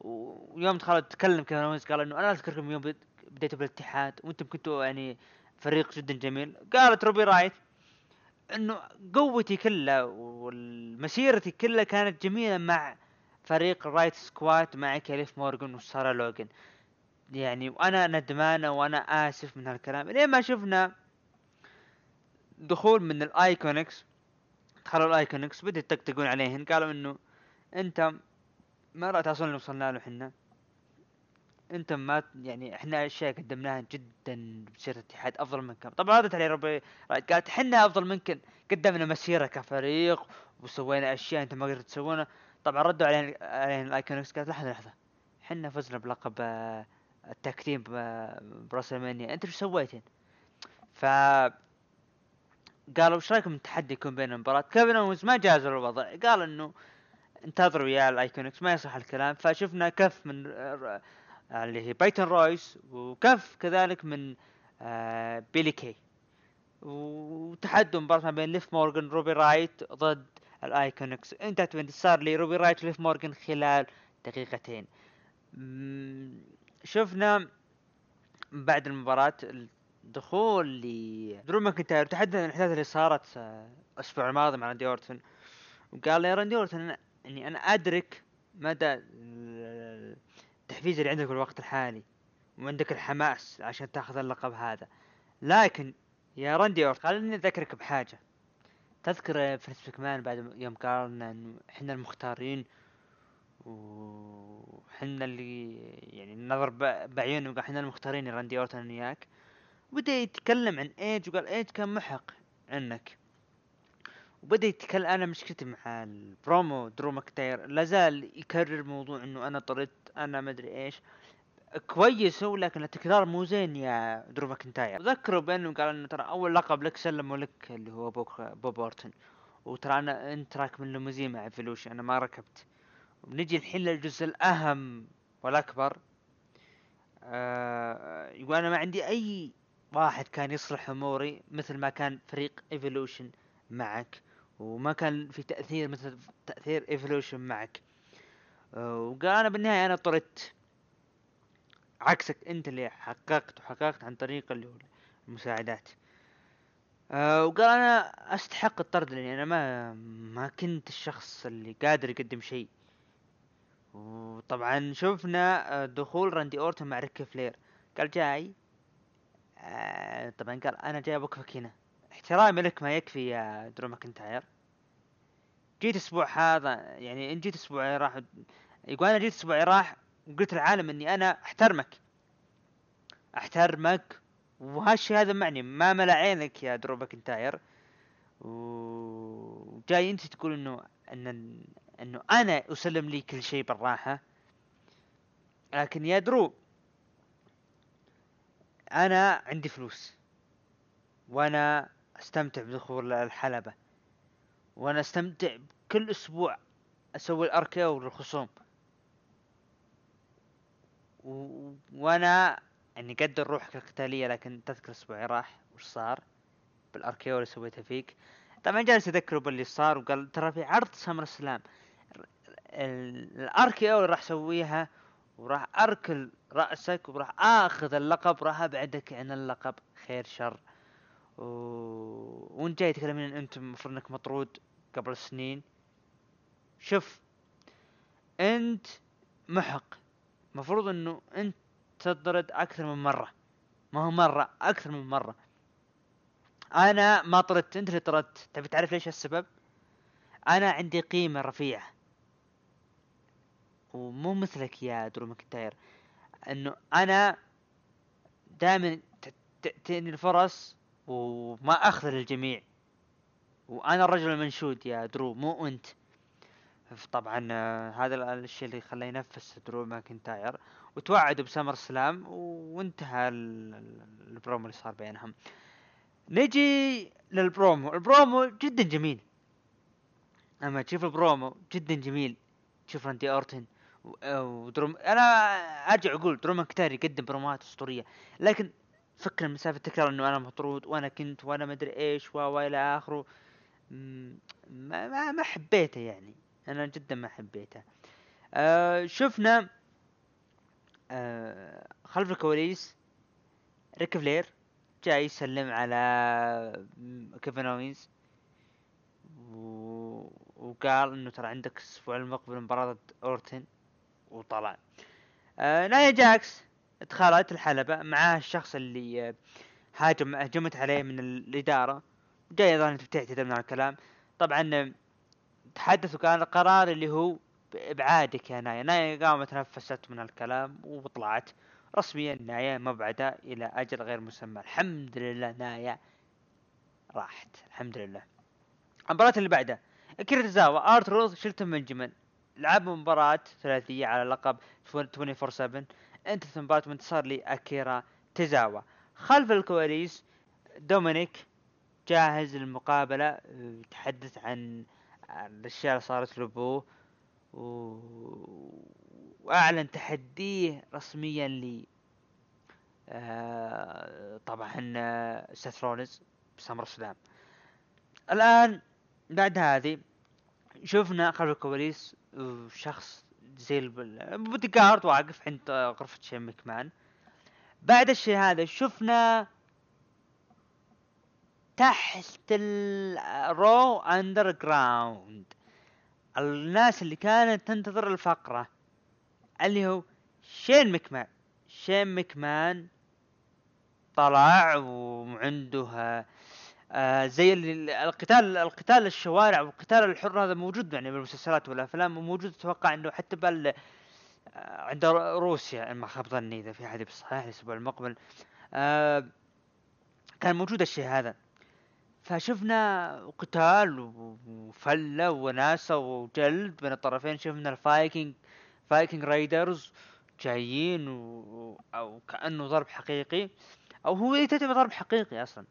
ويوم دخلت تكلم كيفن اوينز قال إنه أنا أذكركم يوم بد- بديتوا بالاتحاد وأنتم كنتوا يعني فريق جدا جميل. قالت روبي رايوت إنه قوتي كلها ومسيرتي كلها كانت جميلة مع فريق رايوت سكواد مع ليف مورغان وسارة لوجن يعني وأنا ندمانة وأنا آسف من هالكلام. لين ما شفنا دخول من الآيكونكس دخلوا الآيكونكس بدأوا يطقطقون عليهن. قالوا إنه أنت ما راح توصلنا اللي وصلنا له حنا أنت ما يعني إحنا أشياء قدمناها جدا بسيرة الاتحاد أفضل منكم طبعا ردت علي ربي قالت إحنا أفضل منكم قدمنا مسيرة كفريق وسوينا أشياء أنت ما قدرت تسوونها طبعا ردوا علينا علينا الايكونكس قالت لحظة لحظة. إحنا فزنا بلقب آه، التكتيم براسلمانيا. أنت إيش سويتين؟ ف قالوا إيش رأيكم التحدي يكون بين المباراة؟ كيفن ما جاز الوضع. قال إنه انتظروا يا الايكونكس ما يصح الكلام. فشفنا كف من اللي هي بايتن رويس وكف كذلك من آه، بيلي كي. وتحدوا مباراة ما بين ليف مورغان روبي رايوت ضد الايكونكس. انتهت بانتصار لروبي رايوت وليف مورغان خلال دقيقتين. شفنا بعد المباراة الدخول ل درو ماكنتاير تحدث عن الإحداث اللي صارت الأسبوع الماضي مع راندي اورتون وقال لي راندي اورتون إني أنا أدرك مدى ال- التحفيز اللي عندك في الوقت الحالي وعندك الحماس عشان تأخذ اللقب هذا. لكن يا راندي اورتون خليني أذكرك بحاجة. تذكر فينس مكمان بعد يوم قال انه إحنا المختارين وحنا اللي يعني نظر ب- بعيون وقال إحنا المختارين راندي اورتون أنا وياك. وبدأ يتكلم عن إيج وقال إيج كان محق عنك. وبدا يتكلم أنا مشكلتي مع البرومو درو ماكنتاير لازال يكرر موضوع إنه أنا طردت أنا مدري إيش. كويس هو لكن التكرار مو زين يا درو ماكنتاير. ذكروا بأنه قال إنه ترى أول لقب لك سلموا لك اللي هو بوب اورتون وترى أنا انت راكب من ليموزين مع ايفولوشن أنا ما ركبت. ونجي الحين للجزء الأهم والأكبر. آه أنا ما عندي أي واحد كان يصلح أموري مثل ما كان فريق ايفولوشن معك. وما كان في تأثير مثل تأثير ايفولوشن معك. آه وقال أنا بالنهاية أنا طردت عكسك أنت اللي حققت وحققت عن طريق المساعدات. آه وقال أنا أستحق الطرد لأني أنا ما ما كنت الشخص اللي قادر يقدم شيء. وطبعا شفنا آه، دخول راندي اورتون مع ريك فلير قال جاي. آه طبعا قال أنا جاي اوقفك هنا. احترامي لك ما يكفي يا درو ماكنتاير. جيت أسبوع هذا يعني إن جيت أسبوع راح يقول أنا جيت أسبوع راح وقلت العالم إني أنا أحترمك. أحترمك وهالشي هذا معني ما ملا عينك يا درو ماكنتاير. وجاي أنت تقول إنه إن إنه أنا أسلم لي كل شيء بالراحة. لكن يا درو أنا عندي فلوس. وأنا أستمتع بدخول الحلبة. وأنا أستمتع كل أسبوع أسوي ال RKO للخصوم و... وأنا اني قدر روحك القتالية لكن تذكر الأسبوع راح. وش صار؟ بال RKO اللي سويته فيك. طبعا جالس يذكره باللي صار وقال ترى في عرض SummerSlam ال RKO اللي راح أسويها وراح أركل رأسك وراح آخذ اللقب وراح أبعدك عن اللقب. خير شر. وانت جاي تكلمني إن انت المفروض إنك مطرود قبل سنين. شوف انت محق. مفروض إنه انت تطرد أكثر من مرة. ما هو مرة أكثر من مرة. أنا ما طردت أنت اللي طردت. تبي تعرف ليش السبب أنا عندي قيمة رفيعة. ومو مثلك يا درو ماكنتاير. إنه أنا دائما تأتيني الفرص وما أخذ للجميع. وأنا الرجل المنشود يا درو مو أنت. طبعا آه، هذا الشيء اللي خلاه ينفس درو ماكنتاير. وتوعدوا ب SummerSlam وانتهى البرومو اللي صار بينهم. نجي للبرومو. البرومو جدا جميل. أما تشوف البرومو جدا جميل. تشوف راندي أورتن ودرو أنا أرجع أقول درو ماكنتاير يقدم برومات أسطورية. لكن فكرة مسألة التكرار إنه أنا مطرود وأنا كنت وأنا ما أدري إيش و إلى آخره. ما, ما ما حبيته يعني. أنا جدا ما حبيته. آه شفنا آه خلف الكواليس ريك فلير جاي يسلم على كيفن اوينز وقال إنه ترى عندك الأسبوع المقبل مباراة أورتن وطلع. آه نايا جاكس دخلت الحلبة معاه الشخص اللي آه، هاجم هجمت عليه من الإدارة جاي أيضا تعتذر من الكلام. طبعا آه، تحدثوا كان القرار اللي هو بابعادك يا نايا. نايا قامت تنفست من الكلام وطلعت. رسميا نايا مبعدة إلى أجل غير مسمى. الحمد لله نايا راحت. الحمد لله. المباراة اللي بعدها اكيرا توزاوا آر تروث شيلتون بنجمن لعب مباراة ثلاثية على لقب 24 7 انتهت مباراة وانتصار لأكيرا توزاوا خلف الكواليس دومينيك جاهز للمقابلة يتحدث عن الأشياء اللي صارت لابوه و... وأعلن تحديه رسميا ل آه طبعا سيث رولينز ب SummerSlam الآن بعد هذه شفنا خلف الكواليس شخص زي البودي جارد واقف عند غرفة شين مكمان بعد الشيء هذا شفنا تحت ال Raw Underground الناس اللي كانت تنتظر الفقرة اللي هو شين مكمان. شين مكمان طلع وعنده آه زي القتال القتال الشوارع والقتال الحر هذا موجود يعني بالمسلسلات والأفلام وموجود أتوقع إنه حتى بال آه عند روسيا ما خاب ظني إذا في أحد بالصحيح الأسبوع المقبل. آه كان موجود الشيء هذا. فشفنا قتال وفلة وناسة وجلد بين الطرفين. شفنا الفايكنج Viking Raiders جايين و... أو كأنه ضرب حقيقي. أو هو يعتبر ضرب حقيقي أصلا.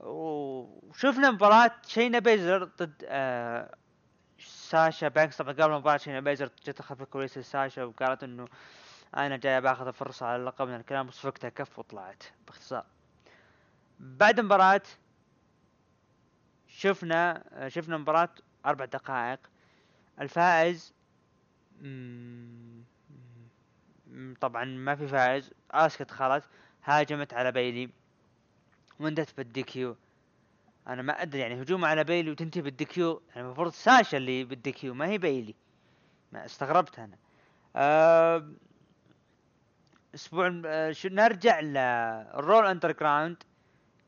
وشفنا مباراة شينا بيزلر ضد آه ساشا بانكس. طبعا قبل مباراة شينا بيزلر جت خلف الكواليس لساشا وقالت إنه أنا جاي بأخذ الفرصة على اللقب من الكلام بس وقتها كف وطلعت باختصار. بعد المباراة شفنا آه، شفنا مباراة أربع دقائق. الفائز طبعا ما في فائز. اسكا دخلت هاجمت على بيلي. وانتهت بال DQ أنا ما أدري يعني هجوم على بيلي وتنتهي بال DQ يعني المفروض ساشا اللي بال DQ ما هي بيلي. ما استغربت أنا. أه أسبوع أه نرجع لل Raw Underground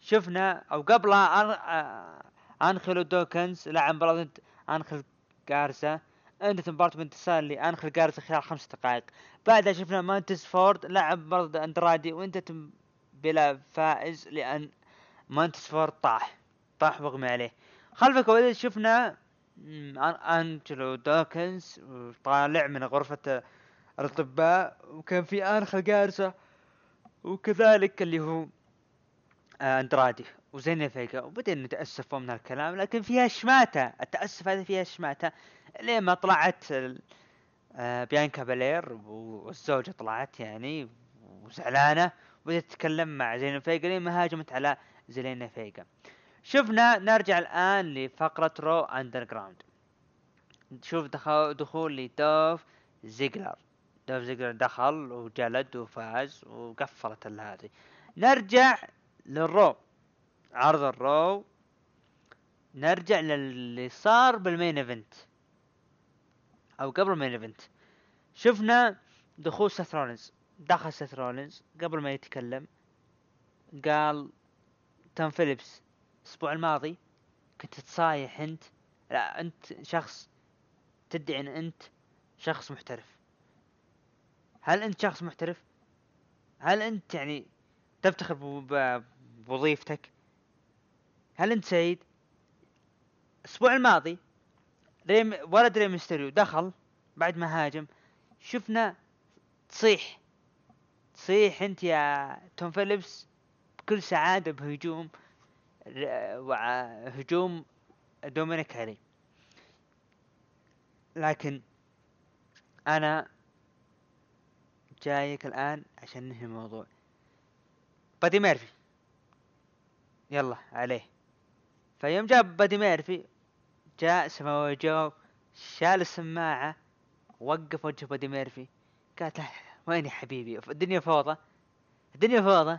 شفنا أو قبلها أن... آه، أنجلو دوكنز لعب مباراة أنخيل جارزا انتهت مباراة بانتصار لانخيل جارزا خلال خمس دقائق. بعدها شفنا مونتيز فورد لعب مباراة أندرادي. وانتهت بلا فائز لأن مونتيز فورد طاح. طاح واغمي عليه. خلف الكواليس شفنا أنجلو دوكنز طالع من غرفة الأطباء وكان في انخل جارزا وكذلك اللي هو آه، أندرادي. وزيلينا فيجا وبدأنا يتأسف من هالكلام لكن فيها شماتة. التأسف هذا فيها شماتة. لين ما طلعت آه، بيانكا بلير والزوجة طلعت يعني وزعلانة. وبدأت تتكلم مع زيلينا فيجا لين ما هاجمت على زيلينا فيجا شفنا نرجع الآن لفقرة Raw Underground دخل دخول لدولف زيجلر. دولف زيجلر دخل وجلد وفاز وقفلت هذه. نرجع لل Raw. عرض ال Raw. نرجع للي صار بال main event. أو قبل ال main event. شفنا دخول سيث رولينز. دخل سيث رولينز قبل ما يتكلم. قال توم فيليبس. الأسبوع الماضي كنت تصايح أنت لا أنت شخص تدعي إن أنت شخص محترف. هل أنت شخص محترف؟ هل أنت يعني تفتخر بوظيفتك؟ هل أنت سعيد؟ الأسبوع الماضي ري ولد ري ميستيريو دخل بعد ما هاجم. شفنا تصيح تصيح أنت يا توم فيليبس. بكل سعادة بهجوم هجوم دومينيك هاري. لكن أنا جايك الآن عشان ننهي الموضوع. بادي ميرفي. يلا عليه. فيوم جاء بادي ميرفي جاء سماوي جو شال السماعة وقف وجه بادي ميرفي. قالت له وين يا حبيبي؟ الدنيا فوضى. الدنيا فوضى.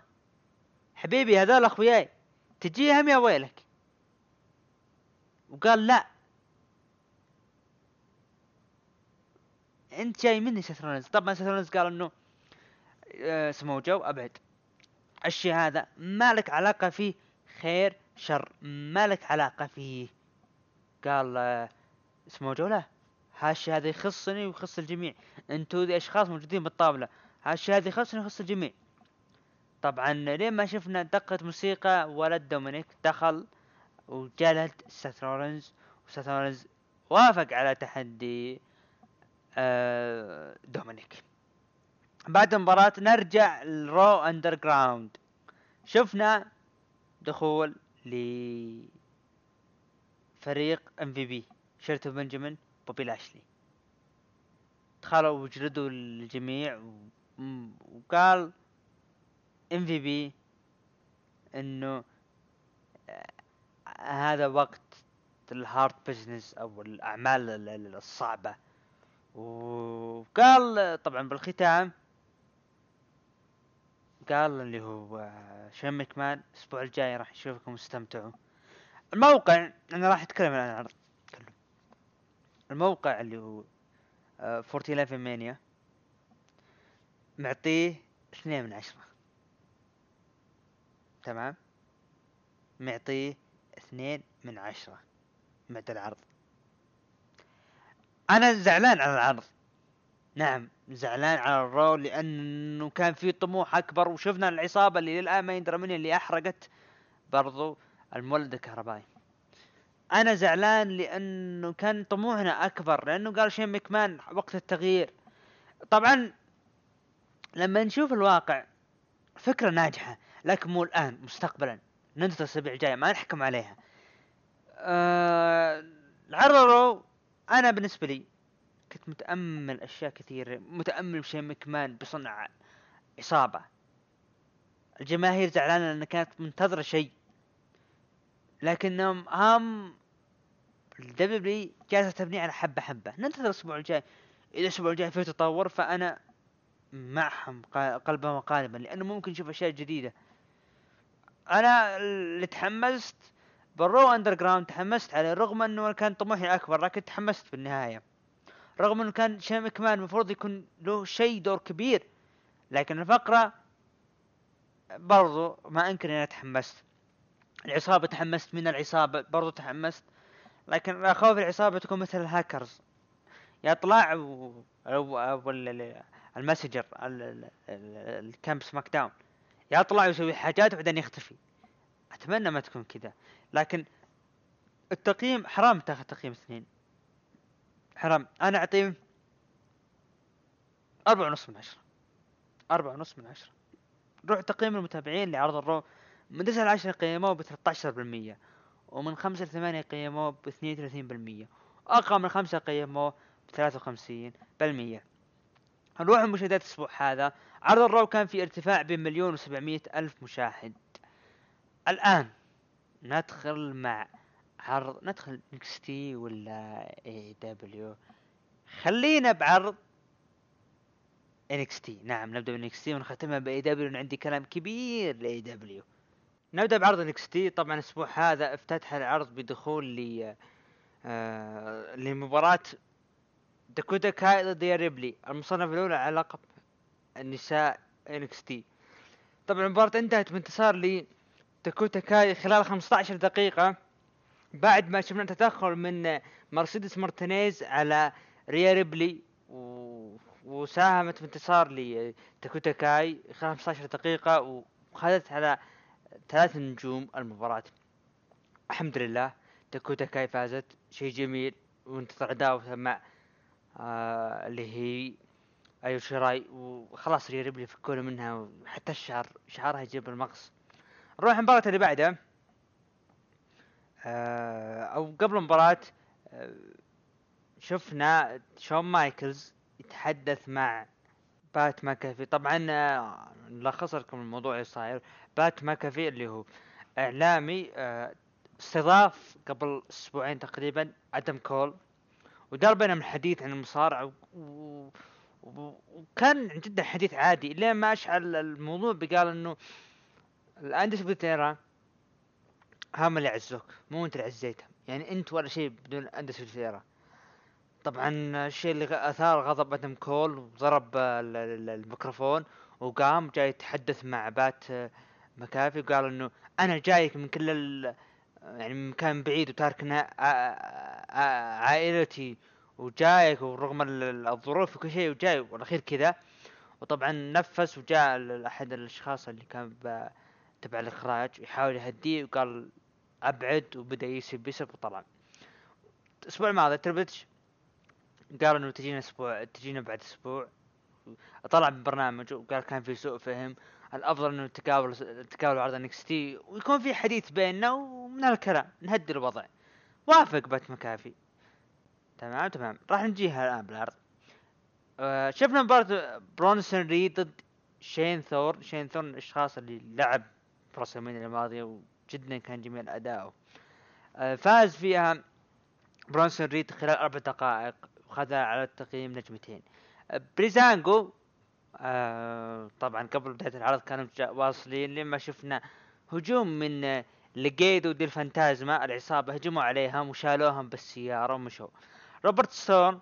حبيبي هذول أخوياي. تجيهم يا ويلك؟ وقال لا. أنت جاي مني سيث طبعا سيث قال إنه آه، سمو جو أبعد. الشيء هذا ما لك علاقة فيه خير شر. ما لك علاقة فيه. قال آه، سمو جو لا. هالشيء هذا يخصني ويخص الجميع. أنتوا ذي أشخاص موجودين بالطاولة. هالشيء هذا يخصني ويخص الجميع. طبعا لين ما شفنا دقة موسيقى ولد دومينيك دخل وجلد سيث رولينز وسيث رولينز وافق على تحدي آه، دومينيك. بعد المباراة نرجع ل Raw Underground شفنا دخول ل فريق MVP شيلتون بنجامين بوبي لاشلي. دخلوا وجلدوا الجميع وقال MVP إنه آه، هذا وقت ال Hurt Business أو الأعمال ال- ال- الصعبة. وقال طبعا بالختام قال اللي هو شين مكمان الأسبوع الجاي راح نشوفكم استمتعوا الموقع أنا راح أتكلم عن العرض. كله الموقع اللي هو Four Eleven Mania معطيه اثنين من عشرة. تمام؟ معطيه اثنين من عشرة. معد العرض. أنا زعلان على العرض. نعم زعلان على ال Raw لأنه كان في طموح أكبر وشفنا العصابة اللي للآن ما يندرى منها اللي أحرقت برضو المولد الكهربائي. أنا زعلان لأنه كان طموحنا أكبر لأنه قال شين مكمان وقت التغيير. طبعا لما نشوف الواقع فكرة ناجحة. لكن مو الآن مستقبلا. ننتظر الاسابيع الجاية ما نحكم عليها. آه الرو أنا بالنسبة لي كنت متأمل أشياء كثيرة متأمل بشين مكمان بصنع عصابة الجماهير زعلانة لأن كانت منتظرة شيء لكنهم هم ال W جالسة تبني على حبة حبة. ننتظر الأسبوع الجاي. إذا الأسبوع الجاي فيه تطور فأنا معهم قلبا وقالبا لأنه ممكن نشوف أشياء جديدة. أنا اللي تحمست بال Raw Underground تحمست عليه رغم إنه كان طموحي أكبر لكن تحمست بالنهاية. رغم إنه كان شين مكمان المفروض يكون له شيء دور كبير لكن الفقرة برضو ما أنكر إني تحمست. العصابة تحمست من العصابة برضو تحمست لكن اخاف العصابة تكون مثل الهاكرز. يطلع. أو أو ال- ال- ال messenger ال- ال- ال- الكامب SmackDown. يطلع ويسوي حاجات وبعدين يختفي. أتمنى ما تكون كذا. لكن التقييم حرام تاخذ تقييم اثنين. حرام. أنا أعطيه أربعة ونص من عشرة. أربعة ونص من عشرة. روح تقييم المتابعين لعرض الرو من تسعة لعشرة قيموه ب 13% ومن خمسة لثمانية قيموه ب 32% وأقل من خمسة قيموه ب 53% نروح المشاهدات الأسبوع هذا. عرض الرو كان في ارتفاع بين مليون وسبعمية ألف مشاهد. الآن ندخل مع عرض ندخل NXT ولا AEW. خلينا بعرض NXT. نعم نبدأ ب NXT ونختمها ب AEW. عندي كلام كبير ل AEW. نبدأ بعرض NXT. طبعا الأسبوع هذا افتتح العرض بدخول ل آه لمباراة داكوتا كاي ضد ريا ريبلي المصنف الأولى على لقب النساء NXT. طبعا المباراة انتهت بانتصار ل داكوتا كاي خلال 15 دقيقة بعد ما شفنا تدخل من مرسيدس مارتينيز على ريا ريبلي و... وساهمت في انتصار لداكوتا كاي خلال 15 دقيقة وخذت على ثلاث نجوم المباراة. الحمد لله داكوتا كاي فازت شيء جميل وانتظر عداوة مع آه اللي هي ايو شيراي وخلاص ريا ريبلي فكونا منها وحتى الشعر شعرها يجيب المقص. نروح المباراة اللي بعدها آه أو قبل المباراة آه شفنا شون مايكلز يتحدث مع بات ماكافي. طبعا نلخص لكم الموضوع اللي صاير. بات ماكافي اللي هو إعلامي استضاف قبل أسبوعين تقريبا آدم كول. ودار بينهم الحديث عن المصارعة و... و... وكان جدا حديث عادي. لين ما أشعل الموضوع بقال إنه ال Undisputed Era هم اللي عزوك مو أنت اللي عزيتهم يعني أنت ولا شيء بدون Undisputed Era طبعا الشيء اللي أثار غضب أدم كول وضرب ال- ال- الميكروفون وقام جاي يتحدث مع بات مكافي وقال إنه أنا جايك من كل يعني من مكان بعيد وتاركنا عائلتي وجايك ورغم ال- ال- الظروف وكل شيء وجاي والاخير كذا. وطبعا نفس وجاء أحد الأشخاص اللي كان تبع الإخراج يحاول يهديه وقال أبعد وبدأ يسب يسب وطلع. الأسبوع الماضي تربتش قال إنه تجينا أسبوع تجينا بعد أسبوع. طلع ببرنامج وقال كان في سوء فهم الأفضل إنه تقابل تقابل عرض NXT ويكون في حديث بيننا ومن هالكلام نهدي الوضع. وافق بات مكافي. تمام تمام. راح نجيها الآن بالعرض. آه شفنا مباراة برونسون ريد ضد شين ثورن. شين ثورن الأشخاص اللي لعب ب WrestleMania الماضية وجدا كان جميل أداؤه. آه فاز فيها برونسون ريد خلال أربع دقائق وخذها على التقييم نجمتين. آه، بريزانجو آه طبعا قبل بداية العرض كانوا واصلين لما شفنا هجوم من آه، ليجيدو دي الفانتازما العصابة هجموا عليهم وشالوهم بالسيارة ومشوا. روبرت ستون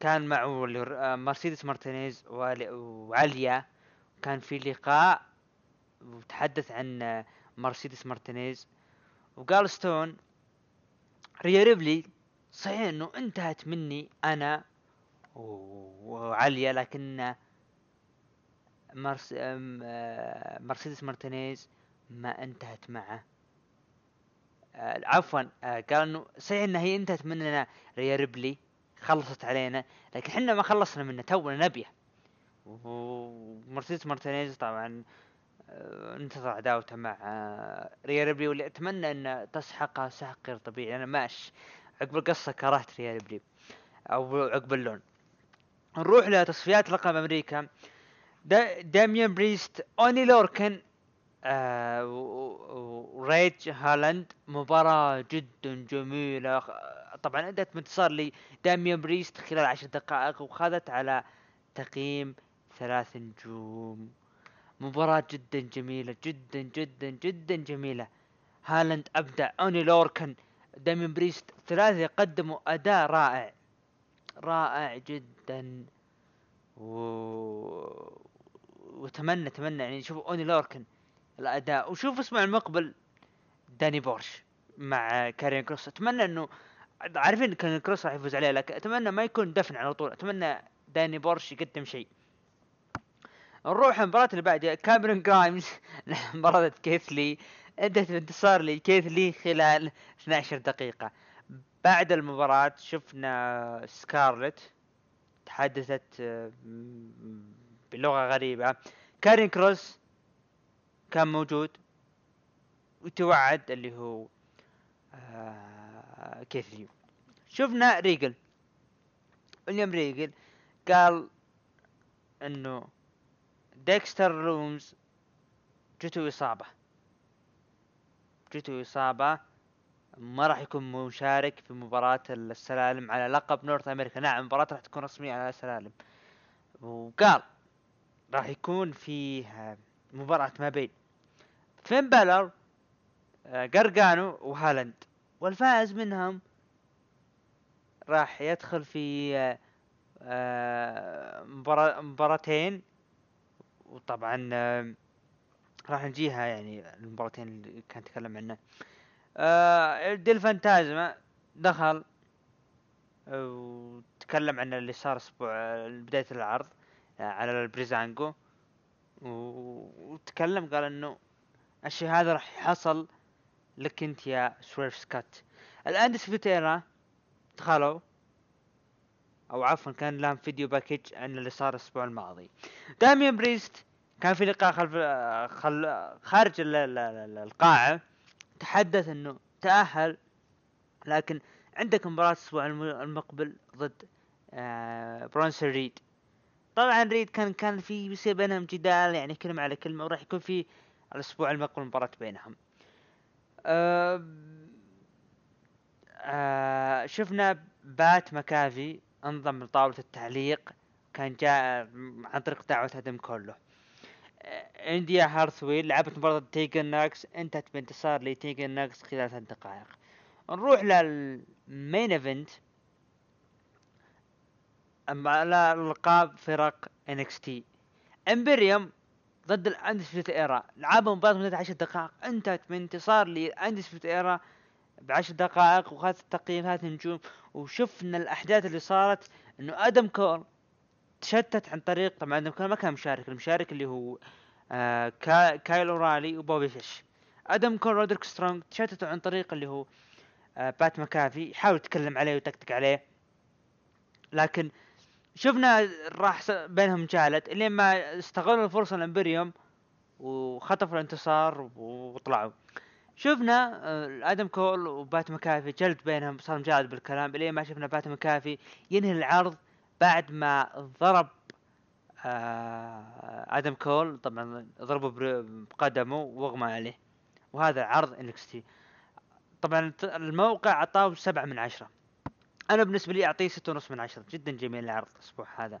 كان هو، آه، مرسيدس مارتينيز وعليا. كان في لقاء وتحدث عن آه، مرسيدس مارتينيز. وقال ستون ريا ريبلي صحيح إنه انتهت مني أنا و- وعليا لكن مرس... آه، مرسيدس مارتينيز ما انتهت معه. آه، عفوا آه، قال إنه صحيح إنها هي انتهت مننا ريا ريبلي خلصت علينا لكن إحنا ما خلصنا منه تونا نبيه ومرسيدس مارتينيز طبعا انتظر عداوته مع ريا ريبلي واللي أتمنى ان تسحقها سحق غير طبيعي. أنا ماش عقب القصة كرهت ريا ريبلي. أو عقب اللون. نروح لتصفيات لقب أمريكا. دا داميان بريست أوني لوركن آه وريج هالاند. مباراة جدا جميلة. طبعا ادت بانتصار لداميان بريست خلال عشر دقائق وخذت على تقييم ثلاث نجوم. مباراة جدا جميلة جدا جدا جدا جميلة. هالاند ابدع أوني لوركن. داميان بريست ثلاثة قدموا أداء رائع. رائع جدا. و... وأتمنى أتمنى يعني شوف أوني لوركن الأداء. وشوف اسمع المقبل داني بورش مع كارين كروس. أتمنى إنه عارفين كارين كروس راح يفوز عليه لكن أتمنى ما يكون دفن على طول. أتمنى داني بورش يقدم شيء. نروح المباراة اللي بعدها. كاميرون جرايمز مباراة كيث لي انتهت بانتصار لكيث لي خلال 12 دقيقة. بعد المباراة شفنا سكارلت تحدثت آه، بلغة غريبة. كارين كروس كان موجود وتوعد اللي هو آه كيث لي شفنا ريجل. ويليام ريجل قال إنه ديكستر لوميس جته إصابة. جته إصابة ما راح يكون مشارك في مباراة السلالم على لقب نورث أمريكا. نعم المباراة راح تكون رسمية على السلالم. وقال راح يكون فيه مباراة ما بين فين بالر آه، قرقانو وهالاند. والفائز منهم راح يدخل في آه، آه، مباراة مباراتين. وطبعا راح نجيها يعني المباراتين اللي كان تكلم عنها. آه، ديل فانتازما دخل آه، وتكلم عن اللي صار أسبوع آه، بداية العرض آه، على البريزانجو. وتكلم قال إنه الشيء هذا راح يحصل لك أنت يا سويرف سكات ال Undisputed Era دخلوا أو عفوا كان لهم video package عن اللي صار الأسبوع الماضي. داميان بريست كان في لقاء خلف خل... خارج ال... تحدث إنه تأهل لكن عندك مباراة الأسبوع الم- المقبل ضد آه برونسون ريد. طبعا ريد كان كان في بيصير بينهم جدال يعني كلمة على كلمة وراح يكون في الأسبوع المقبل مباراة بينهم. آه آه شفنا بات مكافي انضم لطاولة التعليق كان جاء عن طريق دعوة أدم كول. آه، انديا هارثويل لعبت مباراة تيجن ناكس انتهت بانتصار لتيجن ناكس خلال ثلاث دقائق. نروح لل main event على ألقاب فرق NXT امبريوم ضد ال Undisputed Era لعبوا مباراة مدتها 10 دقائق. انتهت بانتصار ل Undisputed Era بعشر دقائق وخذت تقييم ثلاث نجوم وشفنا الأحداث اللي صارت إنه آدم كول تشتت عن طريق طبعا ما كان مشارك المشارك اللي هو آه كا كايل اورالي وبوبي فيش. أدم كول رودريك سترونج تشتتوا عن طريق اللي هو آه بات مكافي حاول يتكلم عليه ويتكتك عليه. لكن شفنا راح بينهم جدال إلين ما استغلوا الفرصة الامبريوم وخطفوا الانتصار وطلعوا. شفنا آه، أدم كول وبات مكافي جلد بينهم صار مجالد بالكلام. إلين ما شفنا بات مكافي ينهي العرض بعد ما ضرب آه، آدم كول طبعا ضربه بقدمه واغمى عليه. وهذا عرض NXT طبعا الموقع اعطاه سبعة من عشرة. أنا بالنسبة لي أعطيه ستة ونص من عشرة. جدا جميل العرض الأسبوع هذا.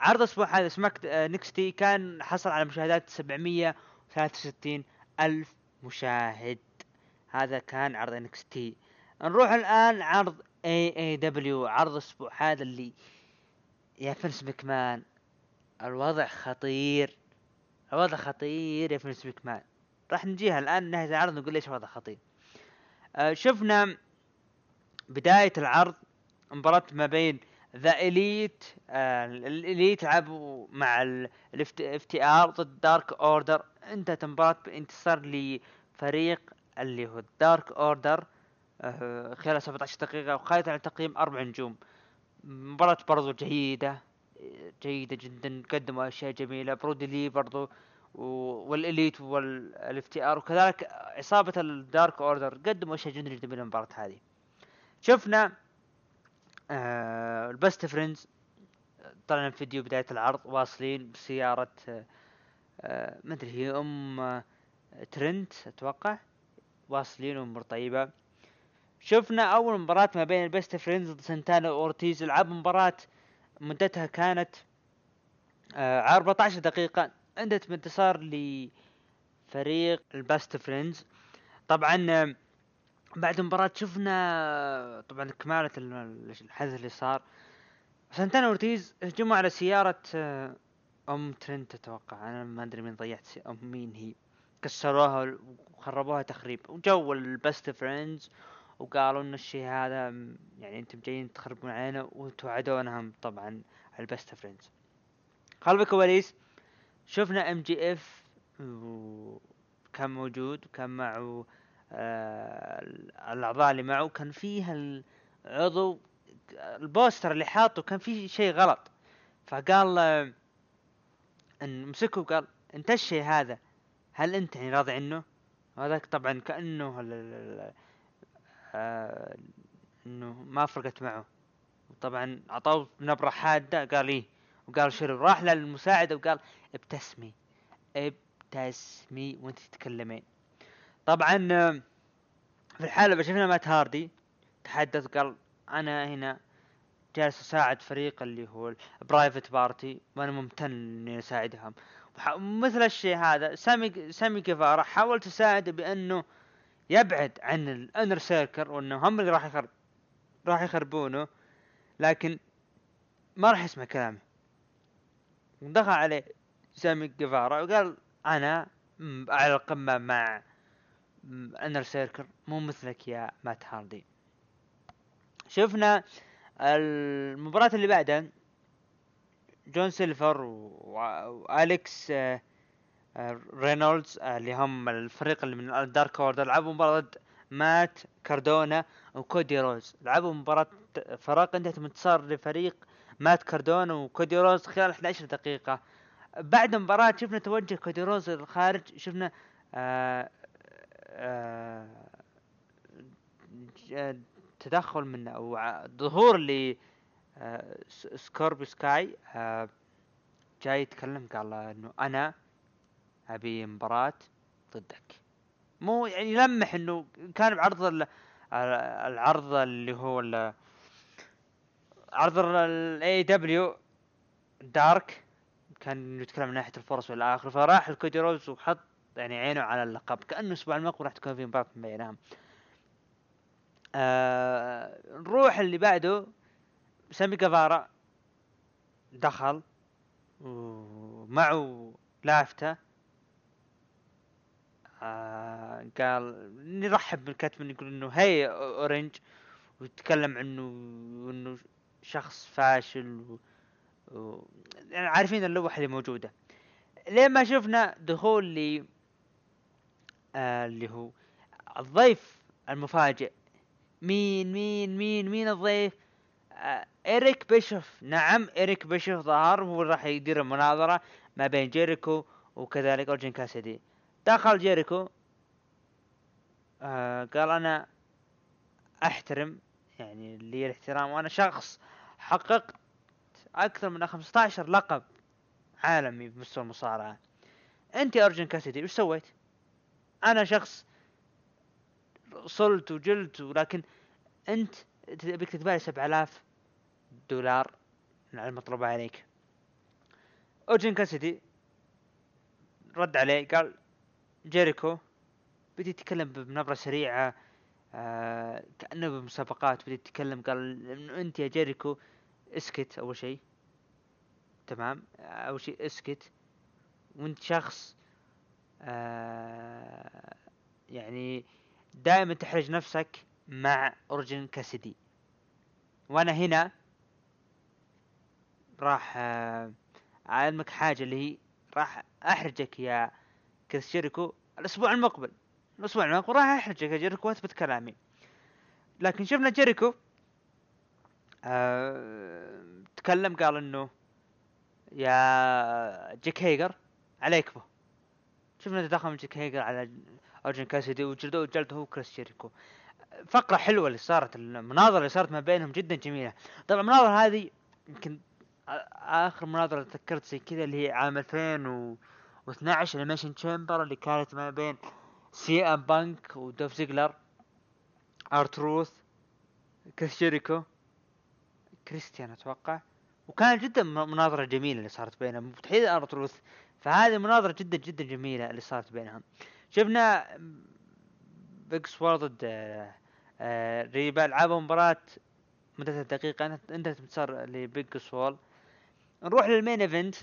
عرض الأسبوع هذا سماك آه، NXT كان حصل على مشاهدات 763 ألف مشاهد. هذا كان عرض NXT نروح الآن عرض AEW عرض الأسبوع هذا اللي يا فنس مكمان الوضع خطير الوضع خطير يا فنس مكمان راح نجيها الآن نهاية العرض نقول ليش الوضع خطير. آه شفنا بداية العرض مباراة ما بين The Elite آه ال Elite لعبوا مع ال FTR ضد Dark Order انتهت المباراة بانتصار لفريق اللي هو ال Dark Order آه خلال 17 دقيقة وخذت على تقييم أربع نجوم مباراة برضو جيدة جيدة جدا قدموا أشياء جميلة. برودي لي برضو وال Elite وال FTR وكذلك عصابة ال Dark Order قدموا أشياء جدا جميلة المباراة هذه. شفنا آه ال Best Friends طلعنا فيديو بداية العرض واصلين بسيارة آه ما أدري هي أم ترنت أتوقع واصلين وأمور طيبة. شفنا أول مباراة ما بين ال Best Friends ضد سانتانا واورتيز لعبوا مباراة مدتها كانت آه على 14 دقيقة. انتهت بانتصار لفريق ال Best Friends. طبعا آه، بعد المباراة شفنا طبعا كمالة ال- الحدث اللي صار. سانتانا أورتيز هجموا على سيارة آه، أم ترنت أتوقع. أنا ما أدري مين ضيعت أم مين هي. كسروها وخربوها تخريب. وجو ال Best Friends وقالوا إن الشيء هذا يعني أنتم جايين تخربون علينا وتوعدونهم طبعا على ال Best Friends خلف الكواليس شفنا MJF كان موجود وكان معه آه الأعضاء اللي معه كان فيها العضو ال poster اللي حاطه كان فيه شيء غلط فقال آه، إن مسكه وقال أنت الشيء هذا هل أنت يعني راضي عنه؟ هذاك طبعا كأنه انه ما فرقت معه. طبعا أعطوه نبرة حادة قال إيه؟ وقال شنو راح للمساعدة وقال ابتسمي ابتسمي وأنت تتكلمين. طبعا في الحلبة شفنا مات هاردي تحدث قال أنا هنا جالس أساعد فريق اللي هو ال Private Party وأنا ممتن إني أساعدهم. مثل الشيء هذا سامي سامي جيفارا حاول تساعده بأنه يبعد عن ال Inner Circle وإنه هم اللي راح يخرب راح يخربونه لكن ما راح يسمع كلامه. ودخل عليه سامي جيفارا وقال أنا على القمة مع Inner Circle مو مثلك يا مات هاردي. شفنا المباراة اللي بعدها جون سيلفر واليكس آه، رينولدز آه، اللي هم الفريق اللي من ال Dark Order لعبوا مباراة ضد مات كاردونا وكودي رودز. لعبوا مباراة فرق انتهت انتصار لفريق مات كاردونا وكودي رودز خلال 11 دقيقة. بعد المباراة شفنا توجه كودي رودز للخارج شفنا آه آه تدخل من أو ظهور ل س- سكوربيو سكاي جاي يتكلم قال إنه أنا ابي مباراة ضدك. مو يعني يلمح إنه كان بعرض ال- ال- العرض اللي هو عرض ال AEW Dark كان يتكلم من ناحية الفرص والى اخره فراح الكودي رودز وحط يعني عينه على اللقب. كأنه الأسبوع المقبل راح تكون في مباراة من بينهم آه نروح اللي بعده سامي جافارا دخل ومعه لافتة. آه قال نرحب بالكاتب يقول إنه هي اورنج ويتكلم عنه إنه شخص فاشل و... و... يعني عارفين اللوحة اللي موجودة. لين ما شفنا دخول لي آه اللي هو الضيف المفاجئ. مين مين مين مين الضيف؟ آه إريك بيشوف. نعم إريك بيشوف ظهر هو راح يدير المناظرة ما بين جيريكو وكذلك أورجين كاسيدي. دخل جيريكو. آه قال أنا أحترم يعني لي الاحترام. وأنا شخص حققت أكثر من 15 لقب عالمي بمستوى المصارعة. أنت يا أورجين كاسيدي وش سويت؟ أنا شخص صلت وجلت ولكن أنت تبيك تدفع لي 7000 دولار على المطلوب عليك. اوجين كاسيدي رد عليه قال جيريكو بدي يتكلم بنبرة سريعة آه كأنه بمسابقات. بدي يتكلم قال أنت يا جيريكو اسكت أول شيء. تمام؟ أول شيء اسكت. وأنت شخص آه يعني دائما تحرج نفسك مع اورجين كاسيدي. وأنا هنا راح آه، أعلمك حاجة اللي هي راح أحرجك يا كريس جيريكو الأسبوع المقبل. الأسبوع المقبل راح احرجك يا جيريكو واثبت كلامي لكن شفنا جيريكو آه تكلم قال إنه يا جيك هيجر عليك به شفنا تدخل من جيك هيجر على اورنج كاسيدي وجلدوه جلده هو كريس جيريكو. فقرة حلوة اللي صارت المناظرة اللي صارت ما بينهم جدا جميلة. طبعا المناظرة هذه يمكن آخر مناظرة تذكرت زي كذا اللي هي عام 2012 Elimination Chamber اللي كانت ما بين سي أم بانك ودولف زيجلر ارتروث كريس جيريكو كريستيان أتوقع. وكانت جدا مناظرة جميلة اللي صارت بينهم تحديدا ارتروث فهذه مناظرة جدا جدا جميلة اللي صارت بينهم. شفنا بيج سوول ضد ريبا لعبوا مباراة مدتها دقيقة انت- انتهت بانتصار لبيج سوول نروح لل main event.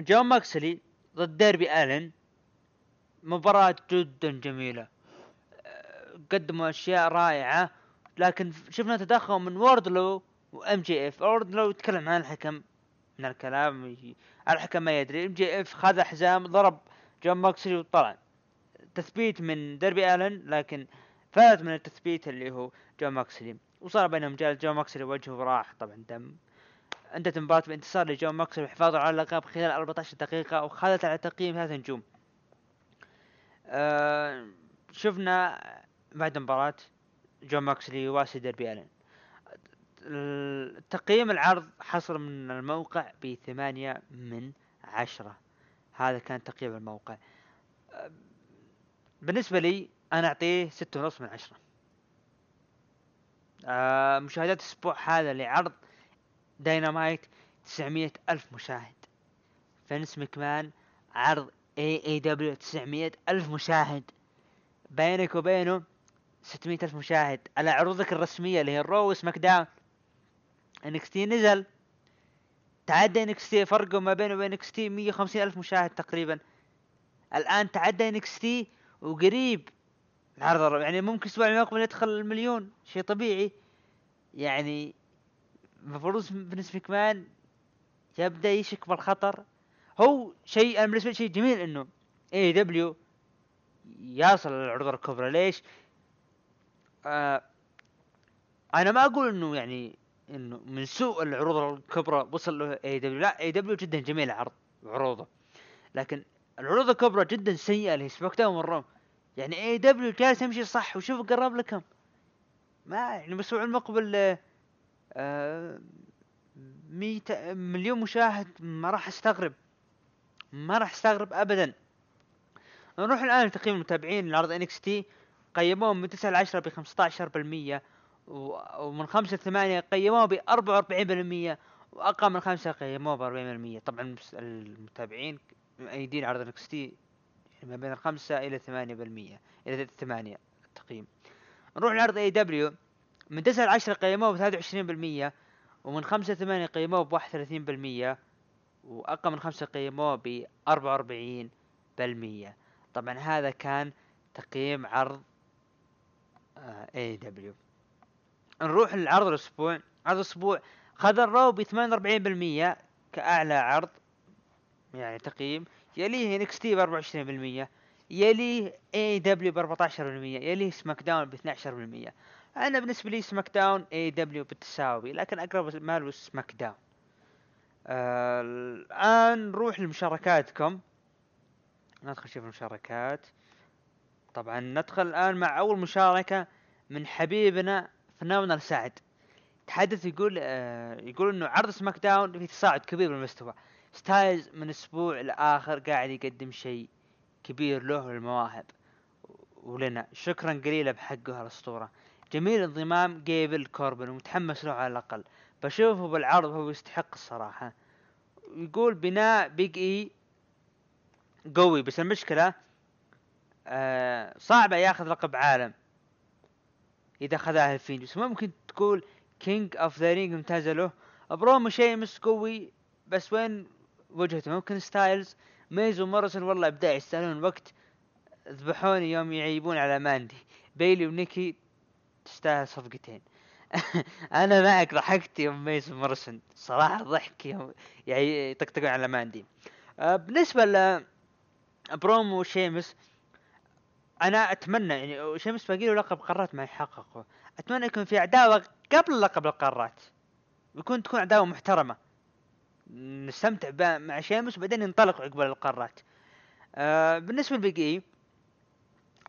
جون موكسلي ضد داربي آلن. مباراة جدا جميلة. قدموا أشياء رائعة. لكن شفنا تدخل من ووردلو و MJF. ووردلو يتكلم عن الحكم من الكلام الحكم ما يدري. MJF خذ حزام ضرب جون موكسلي وطلع. تثبيت من داربي آلن لكن فات من التثبيت اللي هو جون موكسلي. وصار بينهم جال جون موكسلي وجهه راح طبعا دم. انتهت المباراة بانتصار لجون موكسلي وحفاظه على اللقب خلال 14 دقيقة وخذت على تقييم ثلاث نجوم آه شفنا بعد المباراة جون موكسلي يواسي داربي ألن. ال- تقييم العرض حصل من الموقع بثمانية من عشرة. هذا كان تقييم الموقع. أه، بالنسبة لي أنا أعطيه ستة ونص من عشرة. آه مشاهدات الأسبوع هذا لعرض داينامايت تسعمية ألف مشاهد. فينس مكمان عرض AEW تسعمية ألف مشاهد. بينك وبينه ستمية ألف مشاهد. على عروضك الرسمية اللي هي ال Raw و SmackDown. NXT نزل. تعدى NXT فرقه ما بينه وبين NXT 150 ألف مشاهد تقريبا. الآن تعدى NXT وقريب. العرض يعني ممكن الأسبوع المقبل يدخل المليون. شيء طبيعي. يعني المفروض فينس مكمان يبدأ يشك بالخطر. هو شيء أنا بالنسبة لي شيء جميل إنه AEW يصل للعروض الكبرى. ليش؟ آه أنا ما أقول إنه يعني إنه من سوء العروض الكبرى وصل له اي دبليو لا اي دبليو جدا جميل عرض عروضه. لكن العروض الكبرى جدا سيئة اللي هي سماك يعني اي دبليو جالس يمشي صح. وشوف قرب لكم. ما يعني الأسبوع المقبل آه مية مليون مشاهد ما راح استغرب. ما راح استغرب ابدا. نروح الآن لتقييم المتابعين لعرض NXT. قيموهم من 9 ل 10 ب 15% و- ومن 5 ل 8 قيموه ب 44% وأقل من 5 قيموه ب 40% طبعا المتابعين مؤيدين عرض NXT ما بين 5 إلى 8% إلى 8 التقييم نروح لعرض AEW من 9 ل 10 قيموه ب 23% ومن 5 ل 8 قيموه ب 31% وأقل من 5 قيموه ب 44% طبعا هذا كان تقييم عرض AEW نروح لعرض الأسبوع. عرض الأسبوع خذ ال Raw ب 48% كأعلى عرض يعني تقييم. يليه NXT ب 24% يليه AEW ب 14% يليه SmackDown ب 12% أنا بالنسبة لي سماك داون اي دبليو بالتساوي لكن أقرب ماله SmackDown آه الآن نروح لمشاركاتكم. ندخل نشوف المشاركات. طبعا ندخل الآن مع أول مشاركة من حبيبنا فنان سعد تحدث يقول آه يقول إنه عرض SmackDown في تصاعد كبير بالمستوى. ستايلز من أسبوع لاخر قاعد يقدم شيء كبير له وللمواهب ولنا. شكرا قليلا بحقه الأسطورة. جميل انضمام جيبل كوربن ومتحمس له على الأقل. بشوفه بالعرض هو يستحق الصراحة. يقول بناء Big E قوي بس المشكلة آه صعبة ياخذ لقب عالم إذا خذاها الفين بس ممكن تقول King of the Ring ممتازه له. برومو شيمس قوي بس وين وجهته؟ ممكن ستايلز ميز وموريسون والله إبداع يستاهلون وقت. ذبحوني يوم يعيبون على ماندي. بيلي ونيكي تستاهل صفقتين. أنا معك ضحكت يوم ميز وموريسون صراحة ضحك يوم يعني يطقطقون على ماندي آه، بالنسبة ل برومو شيمس أنا أتمنى يعني شيمس باقي له لقب قارات ما يحققه. أتمنى يكون في عداوه قبل لقب القارات. يكون تكون عداوه محترمة. نستمتع مع شيمس وبعدين ينطلق لقب القارات. آه بالنسبة ل Big E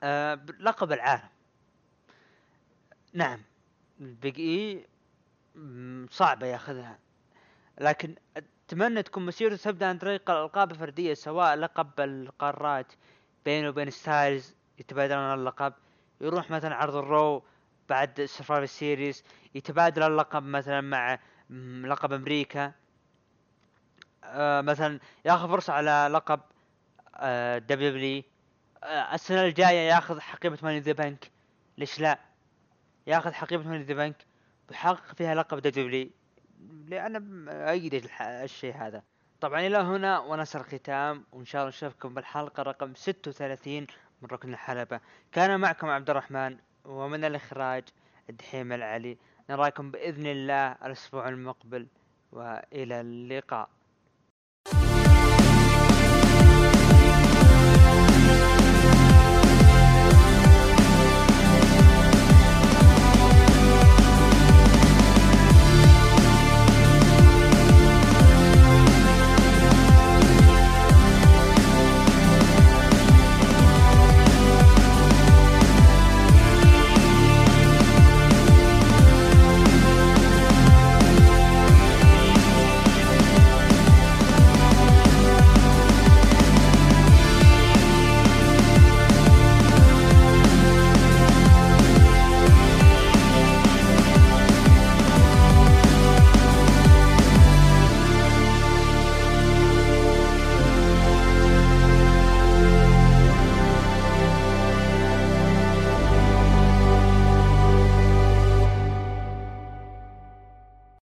آه لقب العالم. نعم. ال Big E صعبة ياخذها لكن أتمنى تكون مسيرته تبدأ عن طريق الألقاب الفردية سواء لقب القارات بينه وبين ستايلز يتبادلون اللقب يروح مثلا عرض ال Raw بعد Survivor Series يتبادل اللقب مثلا مع لقب أمريكا. آه مثلا ياخذ فرصة على لقب آه W آه السنة الجاية ياخذ حقيبة Money in the Bank. ليش لا؟ ياخذ حقيبة Money in the Bank ويحقق فيها لقب لأن ايد الح- الشيء هذا. طبعا إلى هنا ونصل الختام وإن شاء الله نشوفكم بالحلقة رقم 36 من ركن الحلبة. كان معكم عبد الرحمن ومن الإخراج الدحيم العلي. نراكم بإذن الله الأسبوع المقبل وإلى اللقاء.